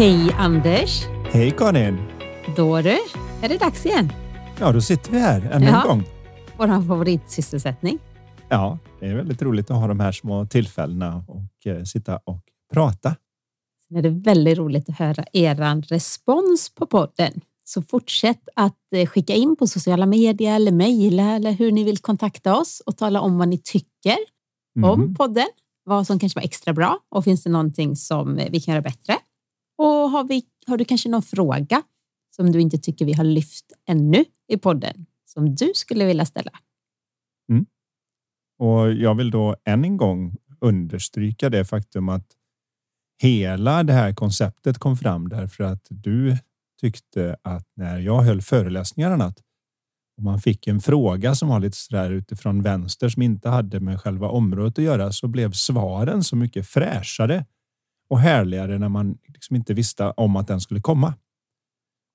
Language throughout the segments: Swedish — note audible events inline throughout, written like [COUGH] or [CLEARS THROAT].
Hej Anders! Hej Karin! Då du, är det dags igen. Ja, då sitter vi här ännu Ja. en gång. Vår favoritsysselsättning. Ja, det är väldigt roligt att ha de här små tillfällena och eh, sitta och prata. Sen är det väldigt roligt att höra er respons på podden. Så fortsätt att eh, skicka in på sociala medier eller mejla eller hur ni vill kontakta oss och tala om vad ni tycker om Mm. podden. Vad som kanske var extra bra och finns det någonting som eh, vi kan göra bättre? Och har, vi, har du kanske någon fråga som du inte tycker vi har lyft ännu i podden som du skulle vilja ställa? Mm. Och jag vill då än en gång understryka det faktum att hela det här konceptet kom fram därför att du tyckte att när jag höll föreläsningar och annat och man fick en fråga som var lite sådär utifrån vänster som inte hade med själva området att göra så blev svaren så mycket fräschare och härligare när man liksom inte visste om att den skulle komma.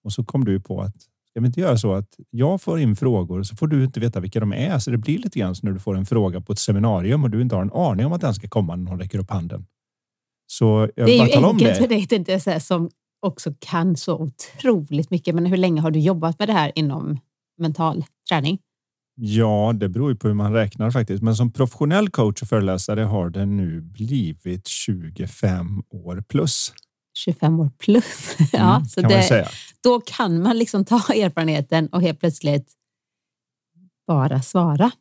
Och så kom du på att ska vi inte göra så att jag får in frågor så får du inte veta vilka de är. Så det blir lite grann som när du får en fråga på ett seminarium och du inte har en aning om att den ska komma när någon räcker upp handen. Så jag Det vill är bara ju tala om enkelt för det. dig tänkte jag säga, som också kan så otroligt mycket. Men hur länge har du jobbat med det här inom mental träning? Ja, det beror ju på hur man räknar faktiskt. Men som professionell coach och föreläsare har det nu blivit 25 år plus. 25 år plus. [LAUGHS] ja, Mm, så det, då kan man liksom ta [LAUGHS] erfarenheten och helt plötsligt bara svara.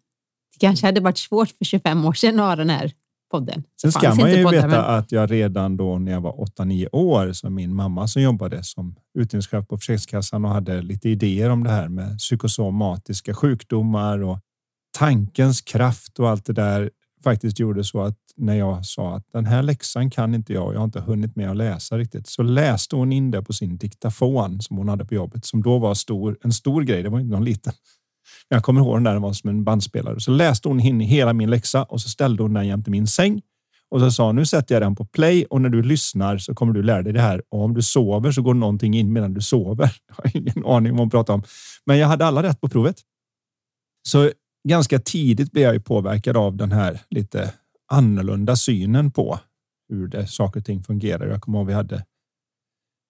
Det kanske hade varit svårt för 25 år sedan att ha den här podden. Sen ska man ju veta men- att jag redan då när jag var 8-9 år, som min mamma som jobbade som utbildningschef på Försäkringskassan och hade lite idéer om det här med psykosomatiska sjukdomar och tankens kraft och allt det där faktiskt gjorde så att när jag sa att den här läxan kan inte jag och jag har inte hunnit med att läsa riktigt så läste hon in det på sin diktafon som hon hade på jobbet som då var stor, en stor grej. Det var inte någon liten. Jag kommer ihåg den där den var som en bandspelare. Så läste hon in hela min läxa och så ställde hon den jämte min säng och så sa nu sätter jag den på play och när du lyssnar så kommer du lära dig det här. Och om du sover så går någonting in medan du sover. [LAUGHS] Jag har ingen aning om vad hon pratar om. Men jag hade alla rätt på provet. Så ganska tidigt blev jag ju påverkad av den här lite annorlunda synen på hur det saker och ting fungerar. Jag kommer ihåg vi hade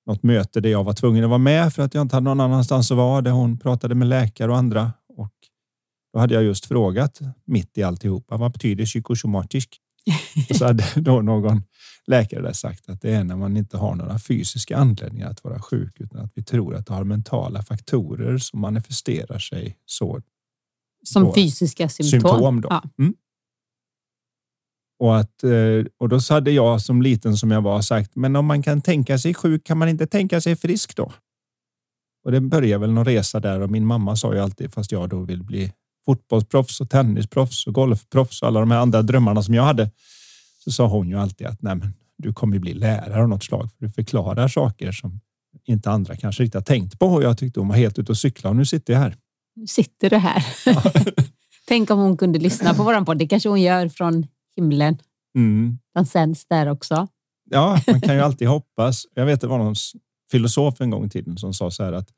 något möte där jag var tvungen att vara med för att jag inte hade någon annanstans att vara. Där hon pratade med läkare och andra och då hade jag just frågat mitt i alltihopa. Vad betyder psykosomatisk? [LAUGHS] Och så hade då någon läkare där sagt att det är när man inte har några fysiska anledningar att vara sjuk utan att vi tror att det har mentala faktorer som manifesterar sig så Som då- fysiska symptom. symptom. Då. Ja. Mm. Och, att, eh, och då hade jag som liten som jag var sagt, men om man kan tänka sig sjuk, kan man inte tänka sig frisk då? Och det började väl någon resa där och min mamma sa ju alltid, fast jag då vill bli fotbollsproffs och tennisproffs och golfproffs och alla de här andra drömmarna som jag hade, så sa hon ju alltid att nej, men du kommer bli lärare av något slag, för du förklarar saker som inte andra kanske riktigt har tänkt på. Och jag tyckte hon var helt ute och cykla och nu sitter jag här. Nu sitter du här. [LAUGHS] Tänk om hon kunde lyssna på våran podd. Det kanske hon gör från himlen. Mm. Den sänds där också. Ja, man kan ju alltid hoppas. Jag vet det var någon filosof en gång i tiden som sa så här att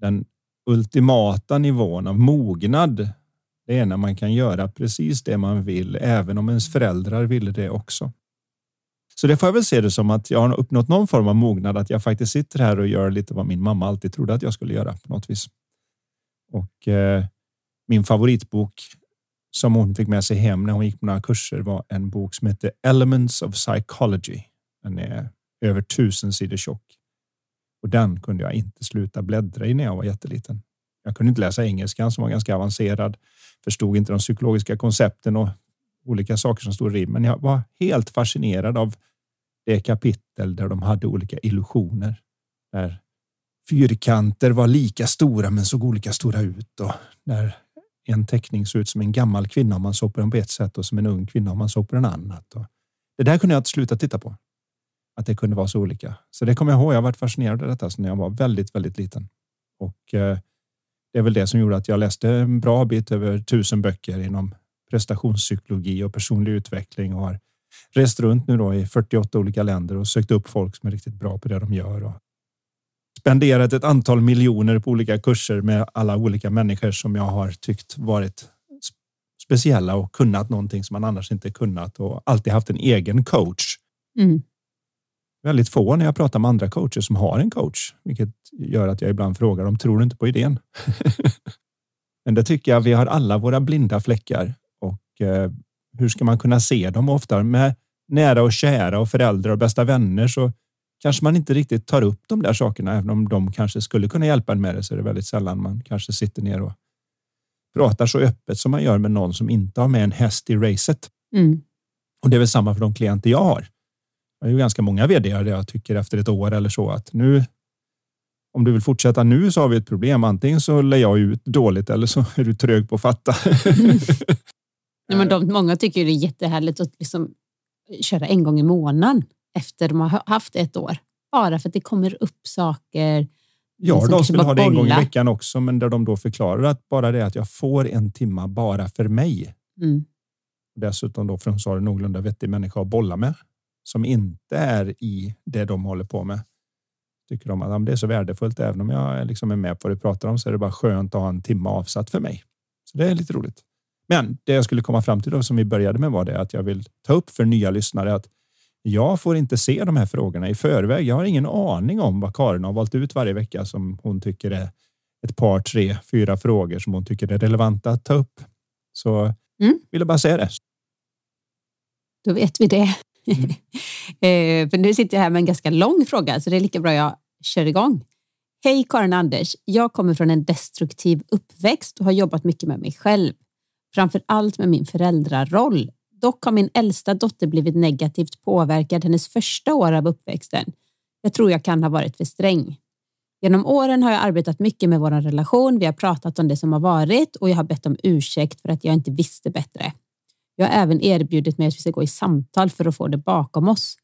den ultimata nivån av mognad det är när man kan göra precis det man vill, även om ens föräldrar ville det också. Så det får jag väl se det som att jag har uppnått någon form av mognad, att jag faktiskt sitter här och gör lite vad min mamma alltid trodde att jag skulle göra på något vis. Och eh, min favoritbok som hon fick med sig hem när hon gick på några kurser var en bok som heter Elements of Psychology. Den är över tusen sidor tjock. Och den kunde jag inte sluta bläddra i när jag var jätteliten. Jag kunde inte läsa engelskan som var ganska avancerad. Förstod inte de psykologiska koncepten och olika saker som stod i. Men jag var helt fascinerad av det kapitel där de hade olika illusioner. Där fyrkanter var lika stora men såg olika stora ut. Och där en teckning såg ut som en gammal kvinna om man såg på den på ett sätt och som en ung kvinna om man såg på den annat. Och det där kunde jag inte sluta titta på att det kunde vara så olika. Så det kommer jag ihåg. Jag varit fascinerad av detta när jag var väldigt, väldigt liten. Och eh, det är väl det som gjorde att jag läste en bra bit över tusen böcker inom prestationspsykologi och personlig utveckling och har rest runt nu då i 48 olika länder och sökt upp folk som är riktigt bra på det de gör och spenderat ett antal miljoner på olika kurser med alla olika människor som jag har tyckt varit speciella och kunnat någonting som man annars inte kunnat och alltid haft en egen coach. Mm. Väldigt få när jag pratar med andra coacher som har en coach, vilket gör att jag ibland frågar dem, tror du inte på idén? [LAUGHS] Men det tycker jag, vi har alla våra blinda fläckar och eh, hur ska man kunna se dem? Ofta med nära och kära och föräldrar och bästa vänner så kanske man inte riktigt tar upp de där sakerna. Även om de kanske skulle kunna hjälpa en med det så är det väldigt sällan man kanske sitter ner och pratar så öppet som man gör med någon som inte har med en häst i racet. Mm. Och det är väl samma för de klienter jag har. Jag har ju ganska många vd där jag tycker efter ett år eller så att nu om du vill fortsätta nu så har vi ett problem. Antingen så lär jag ut dåligt eller så är du trög på att fatta. [LAUGHS] Mm. Nej, men de, många tycker det är jättehärligt att liksom köra en gång i månaden efter de har haft ett år. Bara för att det kommer upp saker. Ja, de skulle ha det en gång i veckan också, men där de då förklarar att bara det att jag får en timma bara för mig. Mm. Dessutom då för de sa det någorlunda vettig människa att bolla med som inte är i det de håller på med. Tycker de att det är så värdefullt. Även om jag liksom är med på det pratar om så är det bara skönt att ha en timme avsatt för mig. Så det är lite roligt. Men det jag skulle komma fram till då, som vi började med var det att jag vill ta upp för nya lyssnare att jag får inte se de här frågorna i förväg. Jag har ingen aning om vad Karin har valt ut varje vecka som hon tycker är ett par, tre, fyra frågor som hon tycker är relevanta att ta upp. Så mm. vill jag bara säga det. Då vet vi det. Mm. [LAUGHS] för nu sitter jag här med en ganska lång fråga, så det är lika bra jag kör igång. Hej Karin Anders, jag kommer från en destruktiv uppväxt och har jobbat mycket med mig själv framför allt med min föräldraroll. Dock har min äldsta dotter blivit negativt påverkad hennes första år av uppväxten. Jag tror jag kan ha varit för sträng. Genom åren har jag arbetat mycket med vår relation. Vi har pratat om det som har varit och jag har bett om ursäkt för att jag inte visste bättre. Jag har även erbjudit mig att vi ska gå i samtal för att få det bakom oss.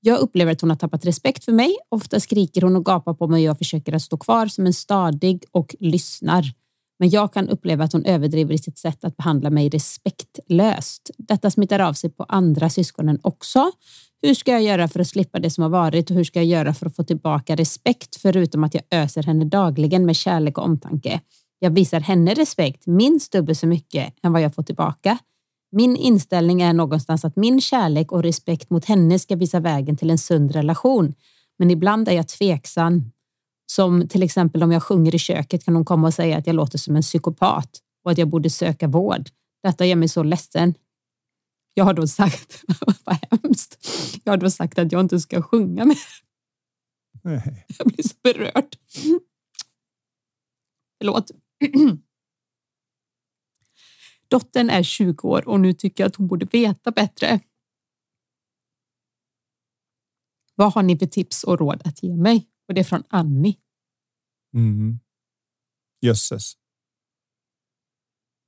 Jag upplever att hon har tappat respekt för mig. Ofta skriker hon och gapar på mig och jag försöker att stå kvar som en stadig och lyssnar men jag kan uppleva att hon överdriver i sitt sätt att behandla mig respektlöst. Detta smittar av sig på andra syskonen också. Hur ska jag göra för att slippa det som har varit och hur ska jag göra för att få tillbaka respekt förutom att jag öser henne dagligen med kärlek och omtanke? Jag visar henne respekt minst dubbelt så mycket än vad jag får tillbaka. Min inställning är någonstans att min kärlek och respekt mot henne ska visa vägen till en sund relation. Men ibland är jag tveksam som till exempel om jag sjunger i köket kan hon komma och säga att jag låter som en psykopat och att jag borde söka vård. Detta gör mig så ledsen. Jag har då sagt, [LAUGHS] vad hemskt, jag har då sagt att jag inte ska sjunga mer. Nej. Jag blir så berörd. Förlåt. [CLEARS THROAT] Dottern är 20 år och nu tycker jag att hon borde veta bättre. Vad har ni för tips och råd att ge mig? Och det är från Annie. Mm. Jösses.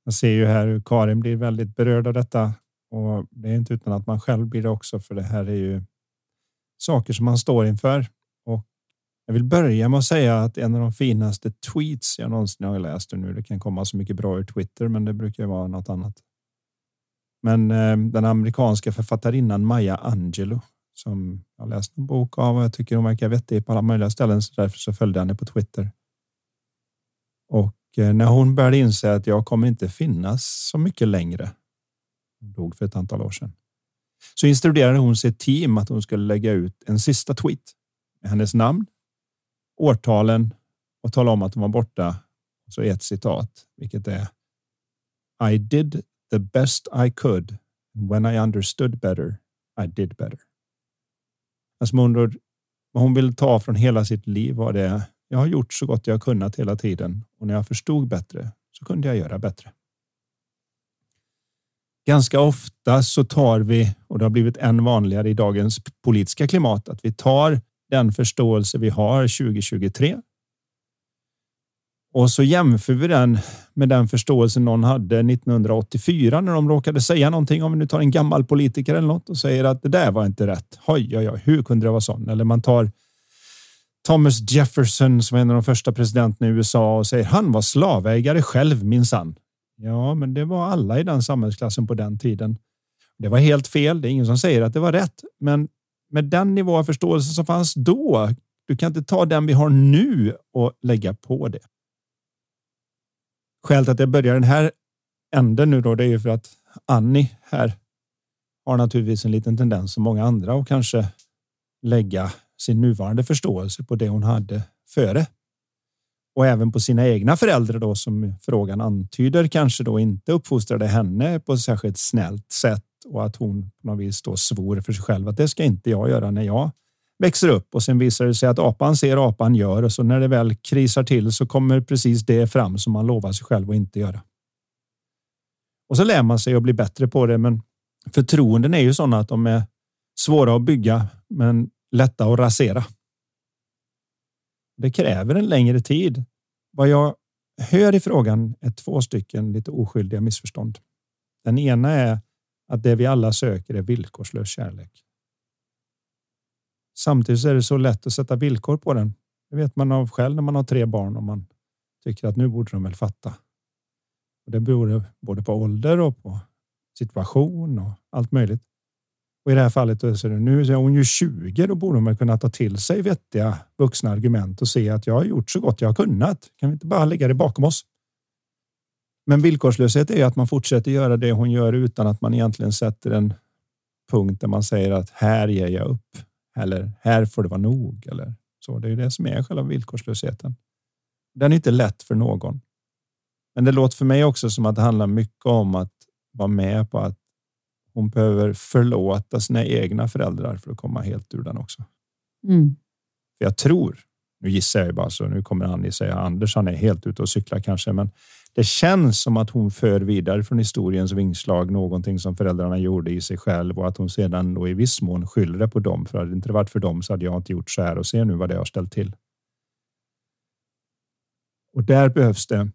Jag ser ju här hur Karin blir väldigt berörd av detta och det är inte utan att man själv blir det också, för det här är ju saker som man står inför. Jag vill börja med att säga att en av de finaste tweets jag någonsin har läst nu. Det kan komma så mycket bra ur Twitter, men det brukar vara något annat. Men eh, den amerikanska författarinnan Maya Angelou som jag läst en bok av och jag tycker hon verkar vettig på alla möjliga ställen så därför så följde jag henne på Twitter. Och eh, när hon började inse att jag kommer inte finnas så mycket längre. Hon dog för ett antal år sedan. Så instruerade hon sitt team att hon skulle lägga ut en sista tweet med hennes namn, årtalen och tala om att de var borta. Så ett citat, vilket är I did the best I could. When I understood better, I did better. Alltså hon, vad hon vill ta från hela sitt liv var det. Jag har gjort så gott jag kunnat hela tiden och när jag förstod bättre så kunde jag göra bättre. Ganska ofta så tar vi, och det har blivit än vanligare i dagens politiska klimat, att vi tar den förståelse vi har 2023 Och så jämför vi den med den förståelse någon hade 1984 när de råkade säga någonting. Om vi nu tar en gammal politiker eller något och säger att det där var inte rätt. Oj, oj, oj, hur kunde det vara sån? Eller man tar Thomas Jefferson som är en av de första presidenterna i USA och säger han var slavägare själv minsann. Ja, men det var alla i den samhällsklassen på den tiden. Det var helt fel. Det är ingen som säger att det var rätt, men med den nivå av förståelse som fanns då. Du kan inte ta den vi har nu och lägga på det. Skälet att jag börjar den här änden nu då, det är ju för att Annie här har naturligtvis en liten tendens som många andra och kanske lägga sin nuvarande förståelse på det hon hade före. Och även på sina egna föräldrar då som frågan antyder kanske då inte uppfostrade henne på ett särskilt snällt sätt och att hon på något vis då svor för sig själv att det ska inte jag göra när jag växer upp och sen visar det sig att apan ser apan gör och så när det väl krisar till så kommer precis det fram som man lovar sig själv att inte göra. Och så lär man sig att bli bättre på det. Men förtroenden är ju sådana att de är svåra att bygga, men lätta att rasera. Det kräver en längre tid. Vad jag hör i frågan är två stycken lite oskyldiga missförstånd. Den ena är att det vi alla söker är villkorslös kärlek. Samtidigt är det så lätt att sätta villkor på den. Det vet man av själv när man har tre barn och man tycker att nu borde de väl fatta. Och det beror både på ålder och på situation och allt möjligt. Och i det här fallet så är det nu är hon ju 20. Då borde man kunna ta till sig vettiga vuxna argument och se att jag har gjort så gott jag har kunnat. Kan vi inte bara lägga det bakom oss? Men villkorslöshet är att man fortsätter göra det hon gör utan att man egentligen sätter en punkt där man säger att här ger jag upp. Eller här får det vara nog. Eller så. Det är det som är själva villkorslösheten. Den är inte lätt för någon. Men det låter för mig också som att det handlar mycket om att vara med på att hon behöver förlåta sina egna föräldrar för att komma helt ur den också. Mm. För jag tror, nu gissar jag bara så nu kommer Annie säga Anders, han är helt ute och cyklar kanske, men det känns som att hon för vidare från historiens vingslag någonting som föräldrarna gjorde i sig själv och att hon sedan då i viss mån skyller det på dem. För hade det inte varit för dem så hade jag inte gjort så här och se nu vad det har ställt till. Och där behövs det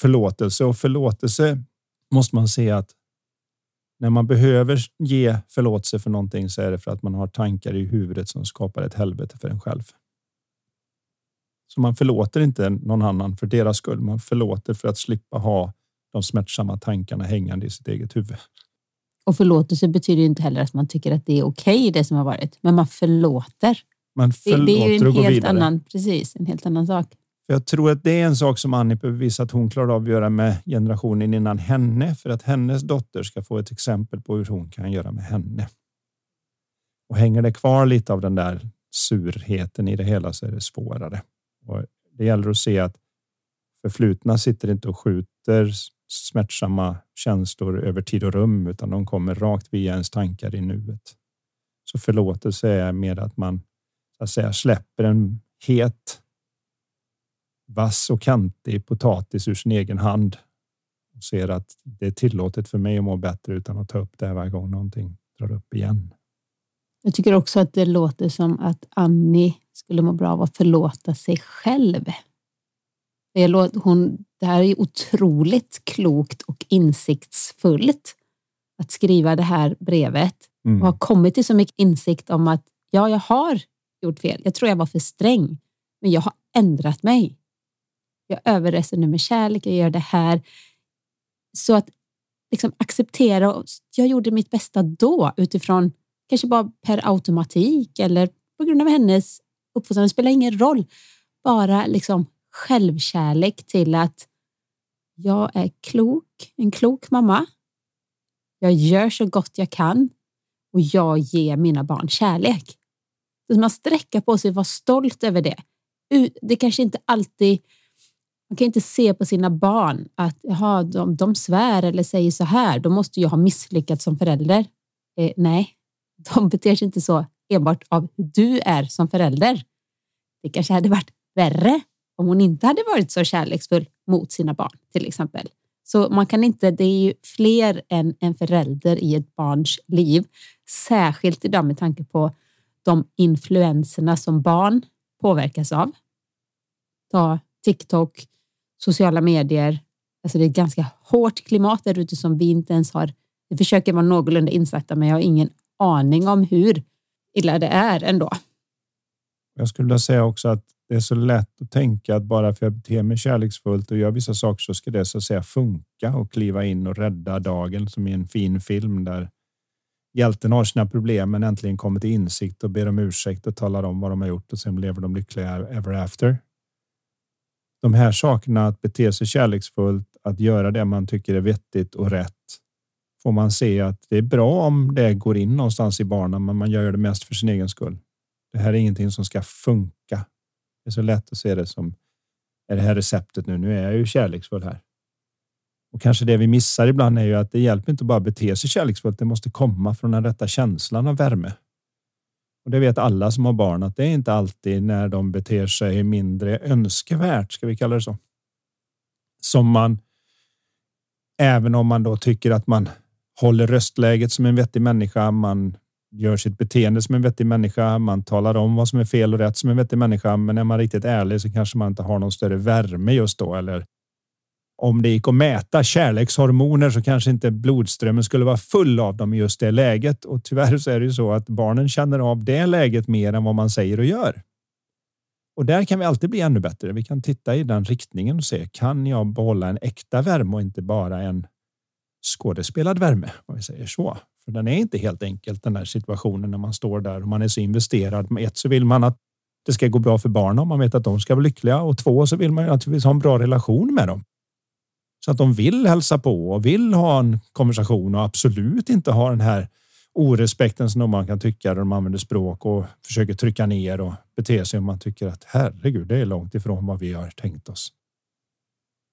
förlåtelse och förlåtelse måste man se att när man behöver ge förlåtelse för någonting så är det för att man har tankar i huvudet som skapar ett helvete för en själv. Så man förlåter inte någon annan för deras skull. Man förlåter för att slippa ha de smärtsamma tankarna hängande i sitt eget huvud. Och förlåtelse betyder inte heller att man tycker att det är okej okay, det som har varit, men man förlåter. Man förlåter det, det är ju en helt annan, precis, en helt annan sak. Jag tror att det är en sak som Annie behöver visa att hon klarar av att göra med generationen innan henne för att hennes dotter ska få ett exempel på hur hon kan göra med henne. Och hänger det kvar lite av den där surheten i det hela så är det svårare. Och det gäller att se att förflutna sitter inte och skjuter smärtsamma känslor över tid och rum, utan de kommer rakt via ens tankar i nuet. Så förlåtelse är mer att man så att säga, släpper en het, vass och kantig potatis ur sin egen hand och ser att det är tillåtet för mig att må bättre utan att ta upp det varje gång någonting drar upp igen. Jag tycker också att det låter som att Annie skulle må bra av att förlåta sig själv. Hon, det här är otroligt klokt och insiktsfullt att skriva det här brevet mm. och ha kommit till så mycket insikt om att ja, jag har gjort fel. Jag tror jag var för sträng, men jag har ändrat mig. Jag överresonerar med kärlek, jag gör det här. Så att liksom acceptera, jag gjorde mitt bästa då utifrån kanske bara per automatik eller på grund av hennes uppfostran. Det spelar ingen roll. Bara liksom självkärlek till att jag är klok, en klok mamma. Jag gör så gott jag kan och jag ger mina barn kärlek. Så man sträcker på sig och vara stolt över det. Det kanske inte alltid man kan inte se på sina barn att jaha, de, de svär eller säger så här, då måste jag ha misslyckats som förälder. Eh, nej, de beter sig inte så enbart av hur du är som förälder. Det kanske hade varit värre om hon inte hade varit så kärleksfull mot sina barn till exempel. Så man kan inte, det är ju fler än en förälder i ett barns liv, särskilt idag med tanke på de influenserna som barn påverkas av. Ta TikTok, sociala medier. Alltså det är ett ganska hårt klimat där ute som vi inte ens har. Vi försöker vara någorlunda insatta, men jag har ingen aning om hur illa det är ändå. Jag skulle vilja säga också att det är så lätt att tänka att bara för att jag beter mig kärleksfullt och gör vissa saker så ska det så att säga funka och kliva in och rädda dagen som i en fin film där hjälten har sina problem men äntligen kommer till insikt och ber om ursäkt och talar om vad de har gjort och sen lever de lyckliga ever after. De här sakerna, att bete sig kärleksfullt, att göra det man tycker är vettigt och rätt, får man se att det är bra om det går in någonstans i barnen, men man gör det mest för sin egen skull. Det här är ingenting som ska funka. Det är så lätt att se det som är det här receptet nu? Nu är jag ju kärleksfull här. Och kanske det vi missar ibland är ju att det hjälper inte bara bete sig kärleksfullt. Det måste komma från den rätta känslan av värme. Och det vet alla som har barn att det är inte alltid när de beter sig mindre önskvärt, ska vi kalla det så. Som man. Även om man då tycker att man håller röstläget som en vettig människa. Man gör sitt beteende som en vettig människa. Man talar om vad som är fel och rätt som en vettig människa. Men är man riktigt ärlig så kanske man inte har någon större värme just då eller om det gick att mäta kärlekshormoner så kanske inte blodströmmen skulle vara full av dem i just det läget. Och tyvärr så är det ju så att barnen känner av det läget mer än vad man säger och gör. Och där kan vi alltid bli ännu bättre. Vi kan titta i den riktningen och se kan jag behålla en äkta värme och inte bara en skådespelad värme om vi säger så. För den är inte helt enkelt den där situationen när man står där och man är så investerad. Med ett så vill man att det ska gå bra för barnen om man vet att de ska vara lyckliga och två så vill man ju naturligtvis ha en bra relation med dem. Så att de vill hälsa på och vill ha en konversation och absolut inte ha den här orespekten som man kan tycka när de använder språk och försöker trycka ner och bete sig om man tycker att herregud, det är långt ifrån vad vi har tänkt oss.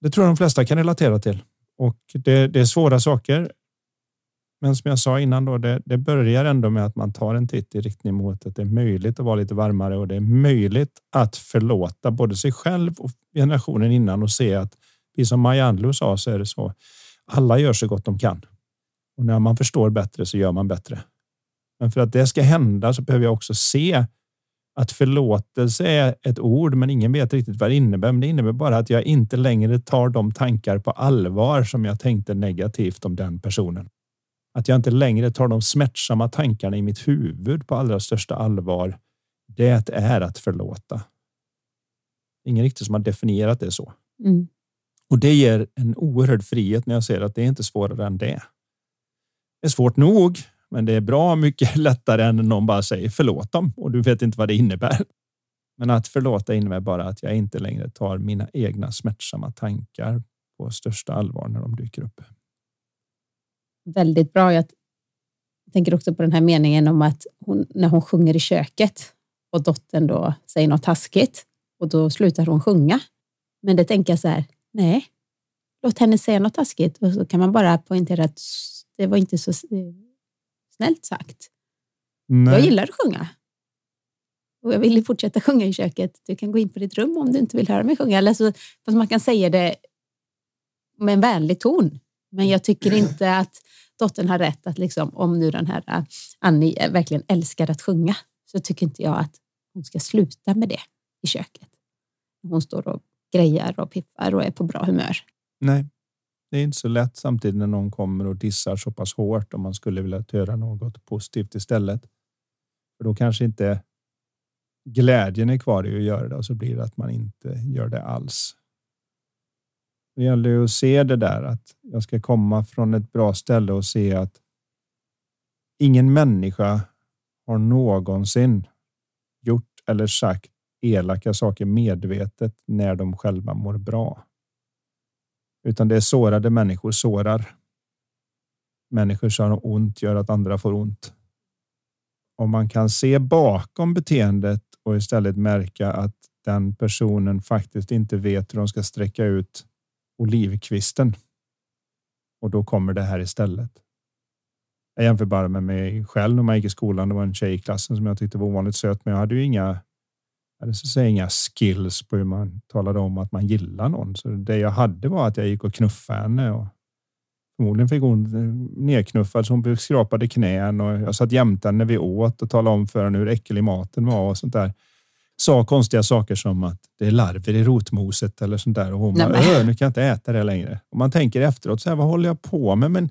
Det tror jag de flesta kan relatera till och det, det är svåra saker. Men som jag sa innan då, det, det, börjar ändå med att man tar en titt i riktning mot att det är möjligt att vara lite varmare och det är möjligt att förlåta både sig själv och generationen innan och se att Precis som Maja sa så är det så. Alla gör så gott de kan. Och när man förstår bättre så gör man bättre. Men för att det ska hända så behöver jag också se att förlåtelse är ett ord, men ingen vet riktigt vad det innebär. Men det innebär bara att jag inte längre tar de tankar på allvar som jag tänkte negativt om den personen. Att jag inte längre tar de smärtsamma tankarna i mitt huvud på allra största allvar. Det är att förlåta. Ingen riktigt som har definierat det så. Mm. Och det ger en oerhörd frihet när jag ser att det är inte svårare än det. Det är svårt nog, men det är bra mycket [LAUGHS] lättare än någon bara säger förlåt dem och du vet inte vad det innebär. Men att förlåta innebär bara att jag inte längre tar mina egna smärtsamma tankar på största allvar när de dyker upp. Väldigt bra. Jag tänker också på den här meningen om att hon, när hon sjunger i köket och dottern då säger något taskigt och då slutar hon sjunga. Men det tänker jag så här, Nej, låt henne säga något taskigt och så kan man bara poängtera att det var inte så snällt sagt. Nej. Jag gillar att sjunga. Och jag vill fortsätta sjunga i köket. Du kan gå in på ditt rum om du inte vill höra mig sjunga. Eller så, fast man kan säga det med en vänlig ton. Men jag tycker [CLEARS THROAT] inte att dottern har rätt att liksom, om nu den här äh, Annie verkligen älskar att sjunga så tycker inte jag att hon ska sluta med det i köket. Hon står och grejar och pippar och är på bra humör. Nej, det är inte så lätt samtidigt när någon kommer och dissar så pass hårt om man skulle vilja göra något positivt istället. För då kanske inte glädjen är kvar i att göra det och så blir det att man inte gör det alls. Det gäller ju att se det där att jag ska komma från ett bra ställe och se att ingen människa har någonsin gjort eller sagt elaka saker medvetet när de själva mår bra. Utan det är sårade människor sårar. Människor som har ont gör att andra får ont. Om man kan se bakom beteendet och istället märka att den personen faktiskt inte vet hur de ska sträcka ut olivkvisten. Och då kommer det här istället. Jag jämför bara med mig själv när man gick i skolan. Det var en tjej i klassen som jag tyckte var ovanligt söt, men jag hade ju inga hade så säga inga skills på hur man talade om att man gillar någon. Så det jag hade var att jag gick och knuffade henne och förmodligen fick hon nedknuffad så hon skrapade knän och jag satt jämte henne när vi åt och talade om för henne hur äcklig maten var och sånt där. sa konstiga saker som att det är larver i rotmoset eller sånt där och hon bara, nu kan jag inte äta det längre. Och man tänker efteråt, så här, vad håller jag på med? Men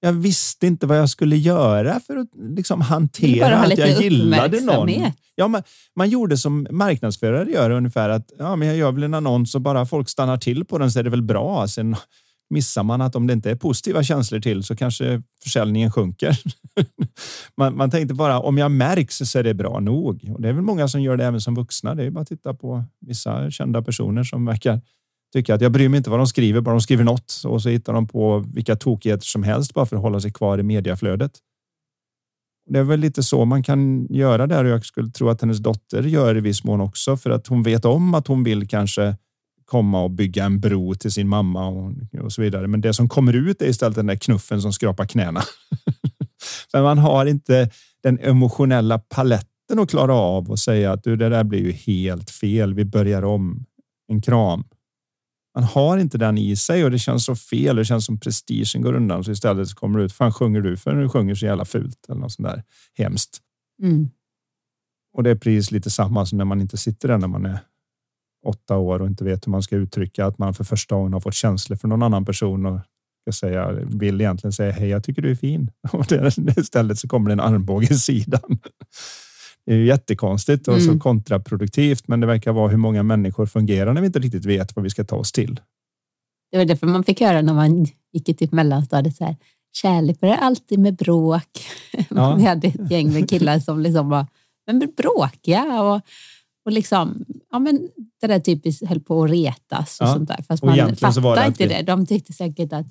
jag visste inte vad jag skulle göra för att liksom hantera att jag gillade någon. Ja, man, man gjorde som marknadsförare gör ungefär att ja, men jag gör väl en annons och bara folk stannar till på den så är det väl bra. Sen missar man att om det inte är positiva känslor till så kanske försäljningen sjunker. [LAUGHS] man, man tänkte bara om jag märks så är det bra nog. Och det är väl många som gör det även som vuxna. Det är bara att titta på vissa kända personer som verkar tycka att jag bryr mig inte vad de skriver, bara de skriver något och så hittar de på vilka tokigheter som helst bara för att hålla sig kvar i mediaflödet. Det är väl lite så man kan göra där och jag skulle tro att hennes dotter gör i viss mån också för att hon vet om att hon vill kanske komma och bygga en bro till sin mamma och, och så vidare. Men det som kommer ut är istället den där knuffen som skrapar knäna. [LAUGHS] Men man har inte den emotionella paletten att klara av och säga att du, det där blir ju helt fel. Vi börjar om. En kram. Man har inte den i sig och det känns så fel. Det känns som prestigen går undan så istället så kommer det ut. Fan sjunger du för du sjunger så jävla fult eller något sånt där hemskt. Mm. Och det är precis lite samma som när man inte sitter där när man är åtta år och inte vet hur man ska uttrycka att man för första gången har fått känslor för någon annan person och ska säga, vill egentligen säga hej, jag tycker du är fin. [LAUGHS] Och istället så kommer det en armbåge i sidan. Det är jättekonstigt och mm. så kontraproduktivt, men det verkar vara hur många människor fungerar när vi inte riktigt vet vad vi ska ta oss till. Det var därför man fick höra när man gick i typ mellanstadiet så här. Kärlek börjar alltid med bråk. [LAUGHS] Ja. Vi hade ett gäng med killar som liksom var men bråkiga och och liksom, ja men det där typiskt höll på att retas och ja. sånt där. Fast och man fattade inte det. De tyckte säkert att,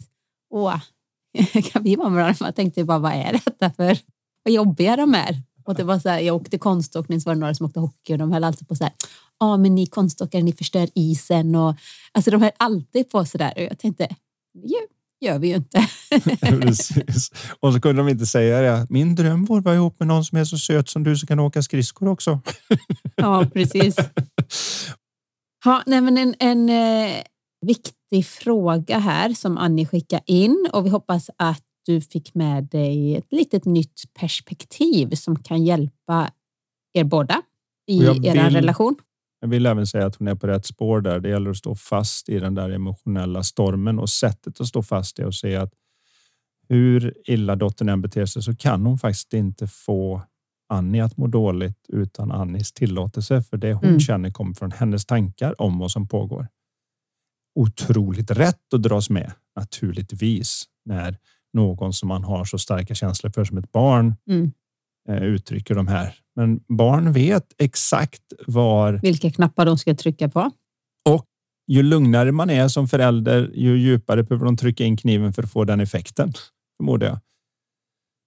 åh, [LAUGHS] kan vi vara med varandra? Man tänkte bara, vad är detta för, vad jobbiga de är. Och det var så här, jag åkte konståkning, så var det några som åkte hockey och de höll alltid på så här, ja men ni konståkare, ni förstör isen och alltså de höll alltid på så där. Och jag tänkte, gör vi ju inte. [LAUGHS] Precis. Och så kunde de inte säga det. Min dröm vore att vara ihop med någon som är så söt som du som kan åka skridskor också. [LAUGHS] ja, precis. Ja, nej, men en, en eh, viktig fråga här som Annie skickade in och vi hoppas att du fick med dig ett litet nytt perspektiv som kan hjälpa er båda i er relation. Jag vill även säga att hon är på rätt spår där. Det gäller att stå fast i den där emotionella stormen och sättet att stå fast i och se att hur illa dottern än beter sig så kan hon faktiskt inte få Annie att må dåligt utan Annis tillåtelse. För det hon mm. känner kommer från hennes tankar om vad som pågår. Otroligt rätt att dras med naturligtvis när någon som man har så starka känslor för som ett barn mm. Eh, uttrycker de här men barn vet exakt var... Vilka knappar de ska trycka på. Och ju lugnare man är som förälder, ju djupare behöver de trycka in kniven för att få den effekten, förmodar jag.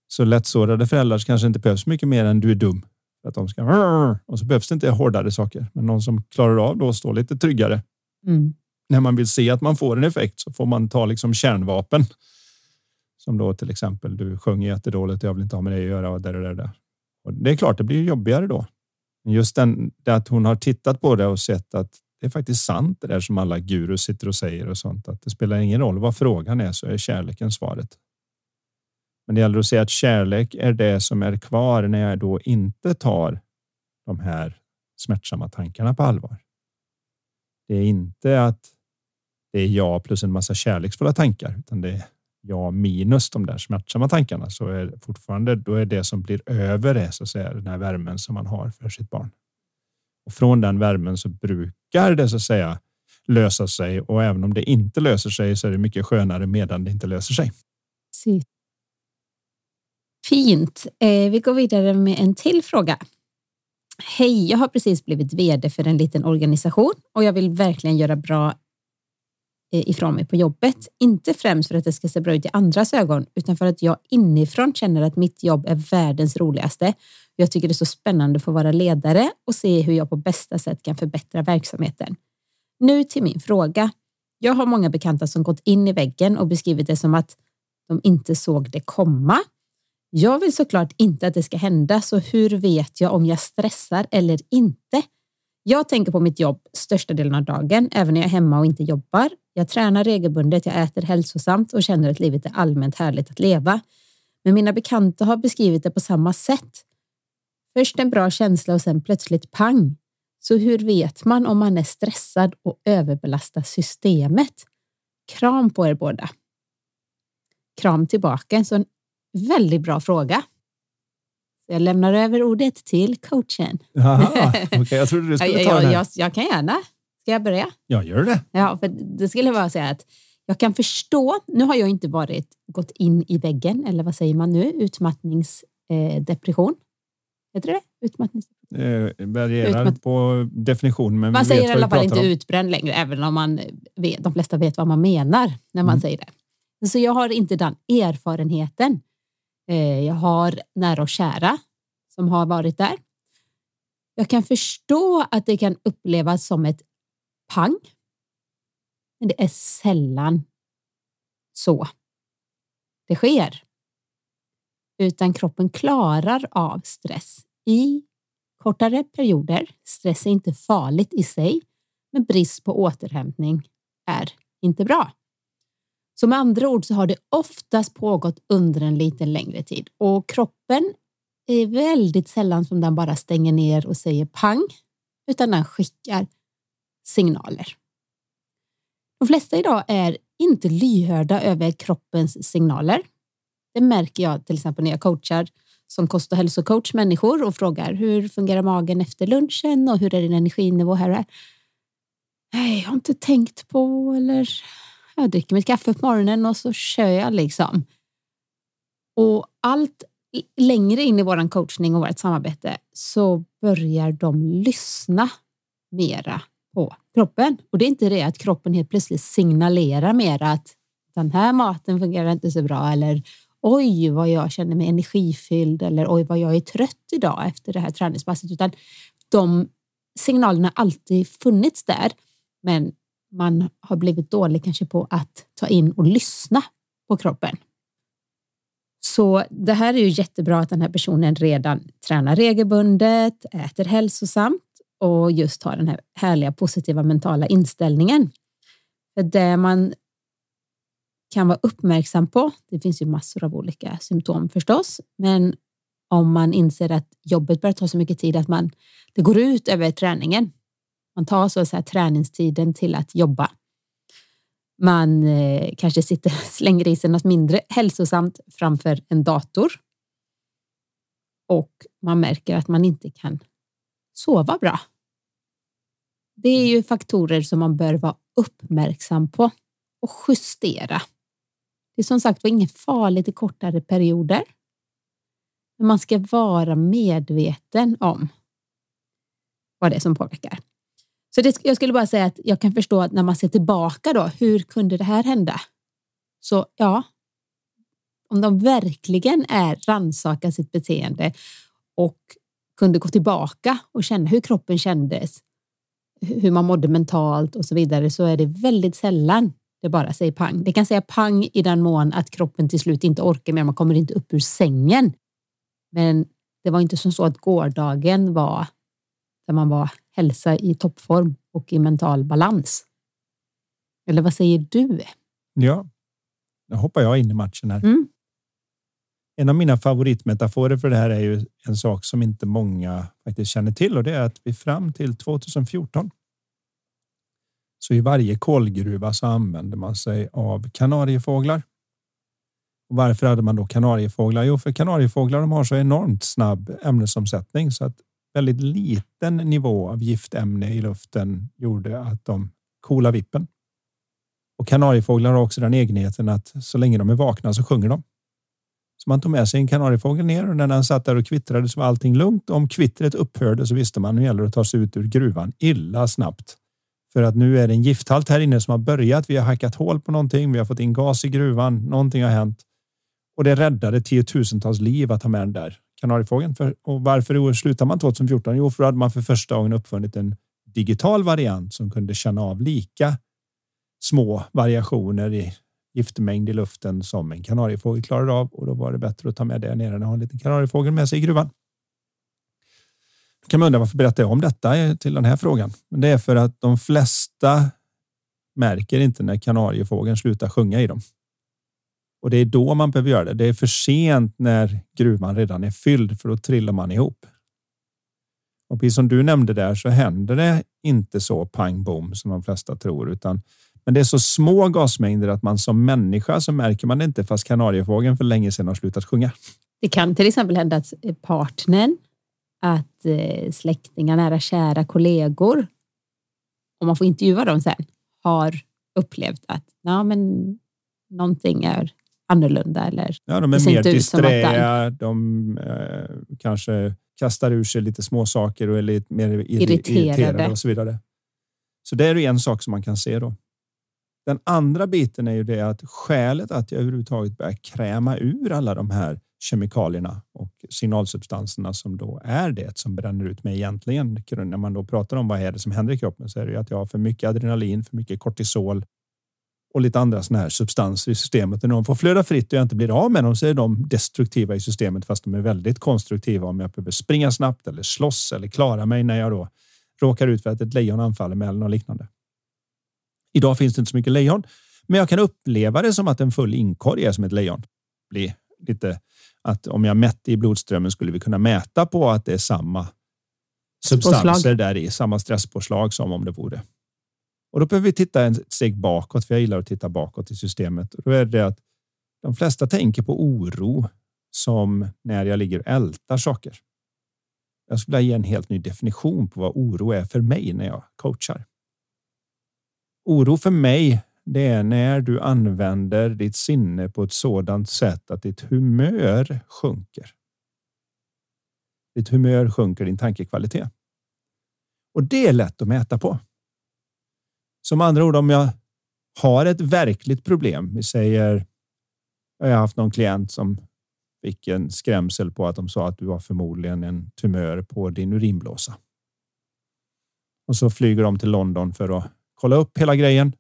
Så lättsårade föräldrar kanske inte behövs mycket mer än du är dum. För att de ska... Och så behövs det inte hårdare saker. Men någon som klarar av då att stå lite tryggare. Mm. När man vill se att man får en effekt så får man ta liksom kärnvapen. Som då till exempel, du sjunger jättedåligt, jag vill inte ha med dig att göra. Och där, där, där. Och det är klart, det blir jobbigare då. Men Just den, det att hon har tittat på det och sett att det är faktiskt sant det där som alla gurus sitter och säger och sånt. Att det spelar ingen roll vad frågan är så är kärleken svaret. Men det gäller att se att kärlek är det som är kvar när jag då inte tar de här smärtsamma tankarna på allvar. Det är inte att det är jag plus en massa kärleksfulla tankar, utan det är ja minus de där smärtsamma tankarna så är det fortfarande då är det som blir över det så att säga den här värmen som man har för sitt barn. Och från den värmen så brukar det så att säga lösa sig och även om det inte löser sig så är det mycket skönare medan det inte löser sig. Fint. Eh, vi går vidare med en till fråga. Hej, jag har precis blivit vd för en liten organisation och jag vill verkligen göra bra Eh, ifrån mig på jobbet. Inte främst för att det ska se bra ut i andras ögon, utan för att jag inifrån känner att mitt jobb är världens roligaste. Jag tycker det är så spännande att få vara ledare och se hur jag på bästa sätt kan förbättra verksamheten. Nu till min fråga. Jag har många bekanta som gått in i väggen och beskrivit det som att de inte såg det komma. Jag vill såklart inte att det ska hända, så hur vet jag om jag stressar eller inte? Jag tänker på mitt jobb största delen av dagen, även när jag är hemma och inte jobbar. Jag tränar regelbundet, jag äter hälsosamt och känner att livet är allmänt härligt att leva. Men mina bekanta har beskrivit det på samma sätt. Först en bra känsla och sen plötsligt pang. Så hur vet man om man är stressad och överbelastar systemet? Kram på er båda. Kram tillbaka. Så en väldigt bra fråga. Jag lämnar över ordet till coachen. Jaha, [LAUGHS] okay, jag trodde du skulle ta jag, den här. jag, jag kan gärna. Ska jag börja? Ja, gör det. Ja, för det skulle vara så att jag kan förstå. Nu har jag inte varit gått in i väggen eller vad säger man nu? Utmattningsdepression. Eh, Heter det utmattningsdepression? Eh, varierar Utmatt på definition. Men man säger i alla fall inte om. utbränd längre, även om man vet, de flesta vet vad man menar när man mm. säger det. Så jag har inte den erfarenheten. Eh, jag har nära och kära som har varit där. Jag kan förstå att det kan upplevas som ett pang. Men det är sällan så det sker. Utan kroppen klarar av stress i kortare perioder. Stress är inte farligt i sig, men brist på återhämtning är inte bra. Så med andra ord så har det oftast pågått under en lite längre tid och kroppen är väldigt sällan som den bara stänger ner och säger pang, utan den skickar signaler. De flesta idag är inte lyhörda över kroppens signaler. Det märker jag till exempel när jag coachar som kost och hälsocoach människor och frågar hur fungerar magen efter lunchen och hur är din energinivå här och här. Nej, jag har inte tänkt på eller jag dricker mitt kaffe på morgonen och så kör jag liksom. Och allt längre in i våran coachning och vårt samarbete så börjar de lyssna mera på kroppen. Och det är inte det att kroppen helt plötsligt signalerar mer att den här maten fungerar inte så bra eller oj vad jag känner mig energifylld eller oj vad jag är trött idag efter det här träningspasset utan de signalerna har alltid funnits där men man har blivit dålig kanske på att ta in och lyssna på kroppen. Så det här är ju jättebra att den här personen redan tränar regelbundet, äter hälsosamt och just har den här härliga positiva mentala inställningen. För det man kan vara uppmärksam på, det finns ju massor av olika symptom förstås, men om man inser att jobbet börjar ta så mycket tid att man, det går ut över träningen. Man tar så att säga träningstiden till att jobba. Man eh, kanske sitter [LAUGHS] slänger i sig något mindre hälsosamt framför en dator. Och man märker att man inte kan sova bra. Det är ju faktorer som man bör vara uppmärksam på och justera. Det är som sagt var inget farligt i kortare perioder. Men man ska vara medveten om vad det är som påverkar. Så det, jag skulle bara säga att jag kan förstå att när man ser tillbaka då, hur kunde det här hända? Så ja, om de verkligen är rannsaka sitt beteende och kunde gå tillbaka och känna hur kroppen kändes, hur man mådde mentalt och så vidare, så är det väldigt sällan det bara säger pang. Det kan säga pang i den mån att kroppen till slut inte orkar mer, man kommer inte upp ur sängen. Men det var inte som så att gårdagen var där man var hälsa i toppform och i mental balans. Eller vad säger du? Ja, nu hoppar jag in i matchen här. Mm. En av mina favoritmetaforer för det här är ju en sak som inte många faktiskt känner till och det är att vi fram till 2014 så i varje kolgruva så använde man sig av kanariefåglar. Och varför hade man då kanariefåglar? Jo, för kanariefåglar de har så enormt snabb ämnesomsättning så att väldigt liten nivå av giftämne i luften gjorde att de kola vippen. Och kanariefåglar har också den egenheten att så länge de är vakna så sjunger de. Man tog med sig en kanariefågel ner och när den satt där och kvittrade så var allting lugnt. Om kvittret upphörde så visste man nu gäller det att ta sig ut ur gruvan illa snabbt. För att nu är det en gifthalt här inne som har börjat. Vi har hackat hål på någonting. Vi har fått in gas i gruvan. Någonting har hänt och det räddade tiotusentals liv att ha med den där kanariefågeln. Och varför slutar man 2014? Jo, för då hade man för första gången uppfunnit en digital variant som kunde känna av lika små variationer i giftmängd i luften som en kanariefågel klarar av och då var det bättre att ta med det nere än att ha en liten kanariefågel med sig i gruvan. Då kan man undra varför berättar jag om detta till den här frågan? Men det är för att de flesta märker inte när kanariefågeln slutar sjunga i dem. Och det är då man behöver göra det. Det är för sent när gruvan redan är fylld för då trillar man ihop. Och precis som du nämnde där så händer det inte så pang bom som de flesta tror, utan men det är så små gasmängder att man som människa så märker man det inte fast kanariefågeln för länge sedan har slutat sjunga. Det kan till exempel hända att partnern, att eh, släktingar, nära kära kollegor, om man får intervjua dem sen, har upplevt att ja, men någonting är annorlunda eller ja, de är mer disträa. De eh, kanske kastar ur sig lite små saker och är lite mer irriterade. irriterade och så vidare. Så det är en sak som man kan se då. Den andra biten är ju det att skälet att jag överhuvudtaget börjar kräma ur alla de här kemikalierna och signalsubstanserna som då är det som bränner ut mig egentligen. När man då pratar om vad är det som händer i kroppen så är det ju att jag har för mycket adrenalin, för mycket kortisol och lite andra såna här substanser i systemet. när de får flöda fritt och jag inte blir av med dem så är de destruktiva i systemet fast de är väldigt konstruktiva om jag behöver springa snabbt eller slåss eller klara mig när jag då råkar ut för att ett lejon anfaller mig eller något liknande. Idag finns det inte så mycket lejon, men jag kan uppleva det som att en full inkorg är som ett lejon. Blir lite att om jag mätte i blodströmmen skulle vi kunna mäta på att det är samma substanser där i, samma stresspåslag som om det vore. Och då behöver vi titta ett steg bakåt, för jag gillar att titta bakåt i systemet. Och då är det att de flesta tänker på oro som när jag ligger och ältar saker. Jag skulle ge en helt ny definition på vad oro är för mig när jag coachar. Oro för mig, det är när du använder ditt sinne på ett sådant sätt att ditt humör sjunker. Ditt humör sjunker din tankekvalitet. Och det är lätt att mäta på. Som andra ord, om jag har ett verkligt problem. Vi säger. Jag har haft någon klient som fick en skrämsel på att de sa att du har förmodligen en tumör på din urinblåsa. Och så flyger de till London för att kolla upp hela grejen.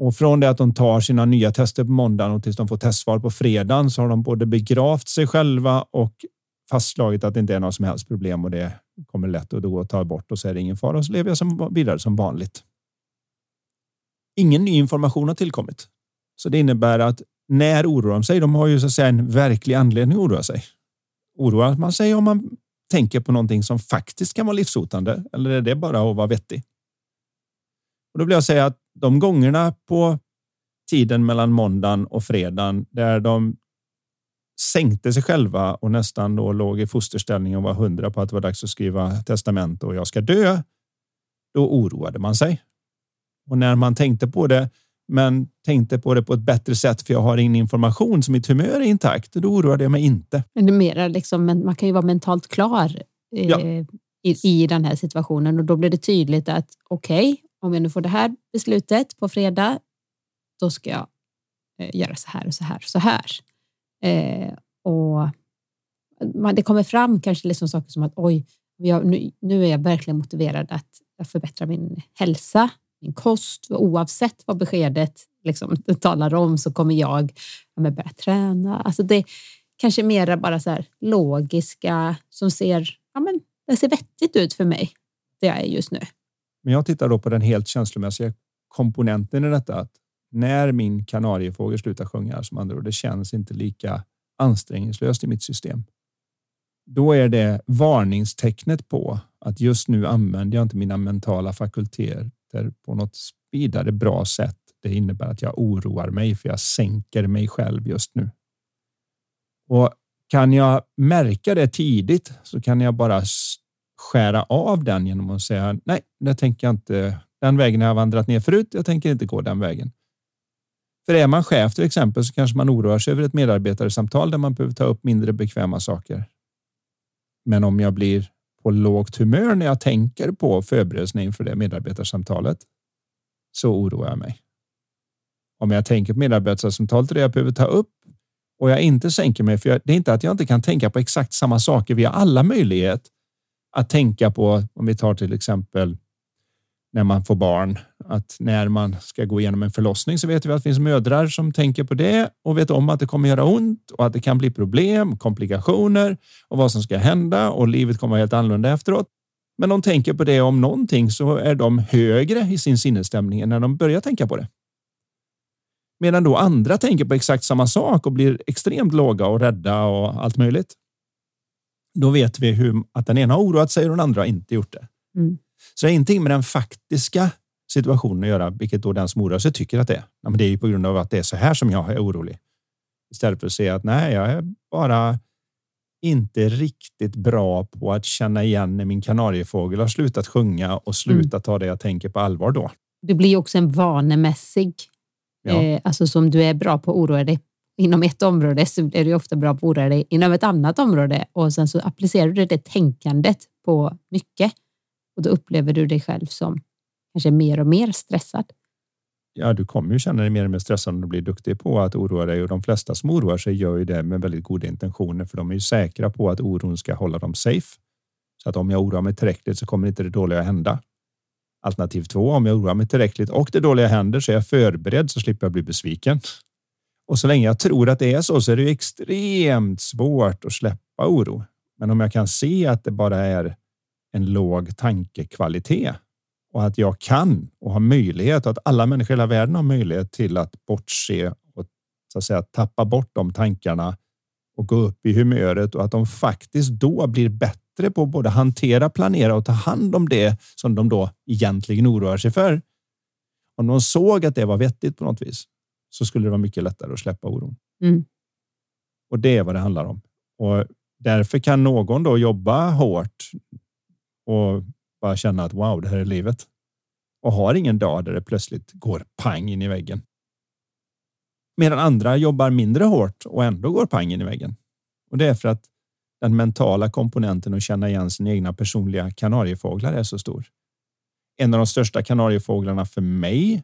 Och från det att de tar sina nya tester på måndagen och tills de får testsvar på fredagen så har de både begravt sig själva och fastslagit att det inte är några som helst problem och det kommer lätt att då ta bort och så är det ingen fara och så lever jag som vidare som vanligt. Ingen ny information har tillkommit, så det innebär att när oroar de sig? De har ju så att säga en verklig anledning att oroa sig. Oroar man sig om man tänker på någonting som faktiskt kan vara livshotande eller är det bara att vara vettig? Och då vill jag säga att de gångerna på tiden mellan måndagen och fredagen där de sänkte sig själva och nästan då låg i fosterställning och var hundra på att det var dags att skriva testament och jag ska dö. Då oroade man sig. Och när man tänkte på det, men tänkte på det på ett bättre sätt för jag har ingen information så mitt humör är intakt. Då oroade jag mig inte. Men det är mera liksom, man kan ju vara mentalt klar eh, ja. i, i den här situationen och då blir det tydligt att okej, okay, om jag nu får det här beslutet på fredag, då ska jag eh, göra så här och så här och så här. Eh, och man, det kommer fram kanske liksom saker som att oj, jag, nu, nu är jag verkligen motiverad att förbättra min hälsa, min kost. Oavsett vad beskedet liksom, [LAUGHS] talar om så kommer jag ja, börja träna. Alltså det kanske mera bara så här logiska som ser, ja, men, det ser vettigt ut för mig, det jag är just nu. Men jag tittar då på den helt känslomässiga komponenten i detta. Att när min kanariefågel slutar sjunga, som andra ord, det känns inte lika ansträngningslöst i mitt system. Då är det varningstecknet på att just nu använder jag inte mina mentala fakulteter på något vidare bra sätt. Det innebär att jag oroar mig för jag sänker mig själv just nu. Och kan jag märka det tidigt så kan jag bara skära av den genom att säga nej, det tänker jag inte. Den vägen har jag vandrat ner förut. Jag tänker inte gå den vägen. För är man chef till exempel så kanske man oroar sig över ett medarbetarsamtal där man behöver ta upp mindre bekväma saker. Men om jag blir på lågt humör när jag tänker på förberedelserna inför det medarbetarsamtalet så oroar jag mig. Om jag tänker på medarbetarsamtalet och det jag behöver ta upp och jag inte sänker mig, för jag, det är inte att jag inte kan tänka på exakt samma saker. Vi har alla möjlighet att tänka på, om vi tar till exempel när man får barn, att när man ska gå igenom en förlossning så vet vi att det finns mödrar som tänker på det och vet om att det kommer göra ont och att det kan bli problem, komplikationer och vad som ska hända och livet kommer vara helt annorlunda efteråt. Men de tänker på det om någonting så är de högre i sin sinnesstämning än när de börjar tänka på det. Medan då andra tänker på exakt samma sak och blir extremt låga och rädda och allt möjligt. Då vet vi hur, att den ena har oroat sig och den andra har inte gjort det. Mm. Så det är ingenting med den faktiska situationen att göra, vilket då den som oroar sig tycker att det är. Ja, men det är ju på grund av att det är så här som jag är orolig. Istället för att säga att nej, jag är bara inte riktigt bra på att känna igen när min kanariefågel har slutat sjunga och slutat ta det jag tänker på allvar då. Det blir också en vanemässig, Ja. eh, alltså som du är bra på att oroa dig inom ett område så är du ofta bra på att oroa dig inom ett annat område och sen så applicerar du det tänkandet på mycket och då upplever du dig själv som kanske mer och mer stressad. Ja, du kommer ju känna dig mer och mer stressad om du blir duktig på att oroa dig och de flesta som oroar sig gör ju det med väldigt goda intentioner för de är ju säkra på att oron ska hålla dem safe. Så att om jag oroar mig tillräckligt så kommer inte det dåliga hända. Alternativ två, om jag oroar mig tillräckligt och det dåliga händer så är jag förberedd så slipper jag bli besviken. Och så länge jag tror att det är så så är det ju extremt svårt att släppa oro. Men om jag kan se att det bara är en låg tankekvalitet och att jag kan och har möjlighet och att alla människor i hela världen har möjlighet till att bortse och så att säga tappa bort de tankarna och gå upp i humöret och att de faktiskt då blir bättre på att både hantera, planera och ta hand om det som de då egentligen oroar sig för. Om de såg att det var vettigt på något vis så skulle det vara mycket lättare att släppa oron. Mm. Och det är vad det handlar om. Och därför kan någon då jobba hårt och bara känna att wow, det här är livet. Och har ingen dag där det plötsligt går pang in i väggen. Medan andra jobbar mindre hårt och ändå går pang in i väggen. Och det är för att den mentala komponenten att känna igen sina egna personliga kanariefåglar är så stor. En av de största kanariefåglarna för mig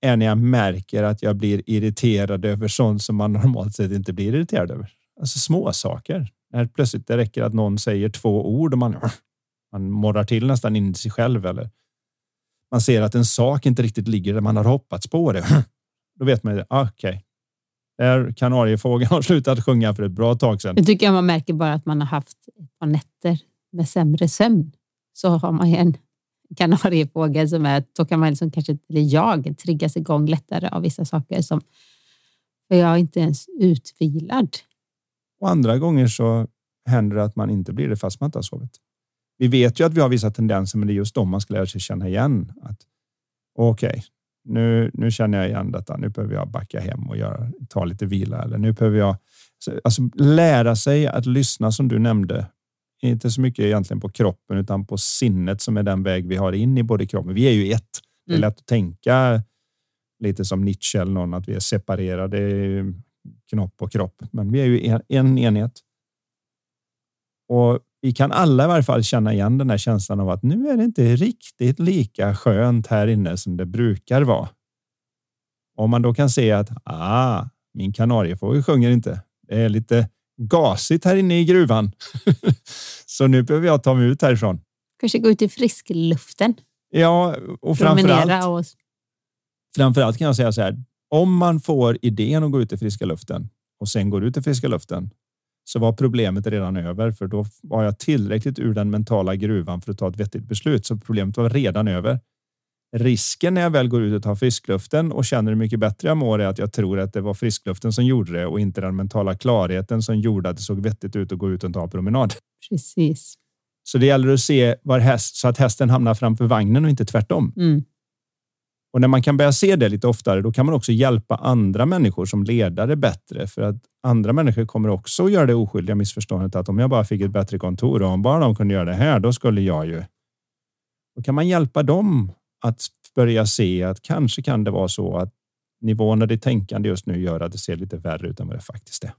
är när jag märker att jag blir irriterad över sånt som man normalt sett inte blir irriterad över. Alltså små saker. När plötsligt det räcker att någon säger två ord och man, man morrar till nästan in i sig själv eller man ser att en sak inte riktigt ligger där man har hoppats på det. Då vet man ju, ah, okej. Okay. Kanariefågeln har slutat sjunga för ett bra tag sedan. Nu tycker jag man märker bara att man har haft ett par nätter med sämre sömn. Så har man ju en kanariefågel som är, då kan man liksom kanske, eller jag, triggas igång lättare av vissa saker som för jag är inte ens utvilad. Och andra gånger så händer det att man inte blir det fast man inte har sovit. Vi vet ju att vi har vissa tendenser, men det är just de man ska lära sig känna igen. Att okej, okay, nu, nu känner jag igen detta. Nu behöver jag backa hem och göra, ta lite vila eller nu behöver jag alltså, alltså lära sig att lyssna som du nämnde. Inte så mycket egentligen på kroppen utan på sinnet som är den väg vi har in i både kroppen. Vi är ju ett. Det är lätt att tänka lite som Nietzsche eller någon att vi är separerade knopp och kropp, men vi är ju en, en enhet. Och vi kan alla i varje fall känna igen den här känslan av att nu är det inte riktigt lika skönt här inne som det brukar vara. Om man då kan se att ah, min kanariefågel sjunger inte. Det är lite gasigt här inne i gruvan. [LAUGHS] Så nu behöver jag ta mig ut härifrån. Kanske gå ut i friskluften. Ja, och framförallt. Och... Framförallt kan jag säga så här. Om man får idén att gå ut i friska luften och sen går ut i friska luften så var problemet redan över för då var jag tillräckligt ur den mentala gruvan för att ta ett vettigt beslut. Så problemet var redan över. Risken när jag väl går ut och tar friskluften och känner hur mycket bättre jag mår är att jag tror att det var friskluften som gjorde det och inte den mentala klarheten som gjorde att det såg vettigt ut att gå ut och ta en promenad. Precis. Så det gäller att se var häst, så att hästen hamnar framför vagnen och inte tvärtom. Mm. Och när man kan börja se det lite oftare, då kan man också hjälpa andra människor som ledare bättre för att andra människor kommer också att göra det oskyldiga missförståndet att om jag bara fick ett bättre kontor och om bara de kunde göra det här, då skulle jag ju. Då kan man hjälpa dem att börja se att kanske kan det vara så att nivån av ditt tänkande just nu gör att det ser lite värre ut än vad det faktiskt är.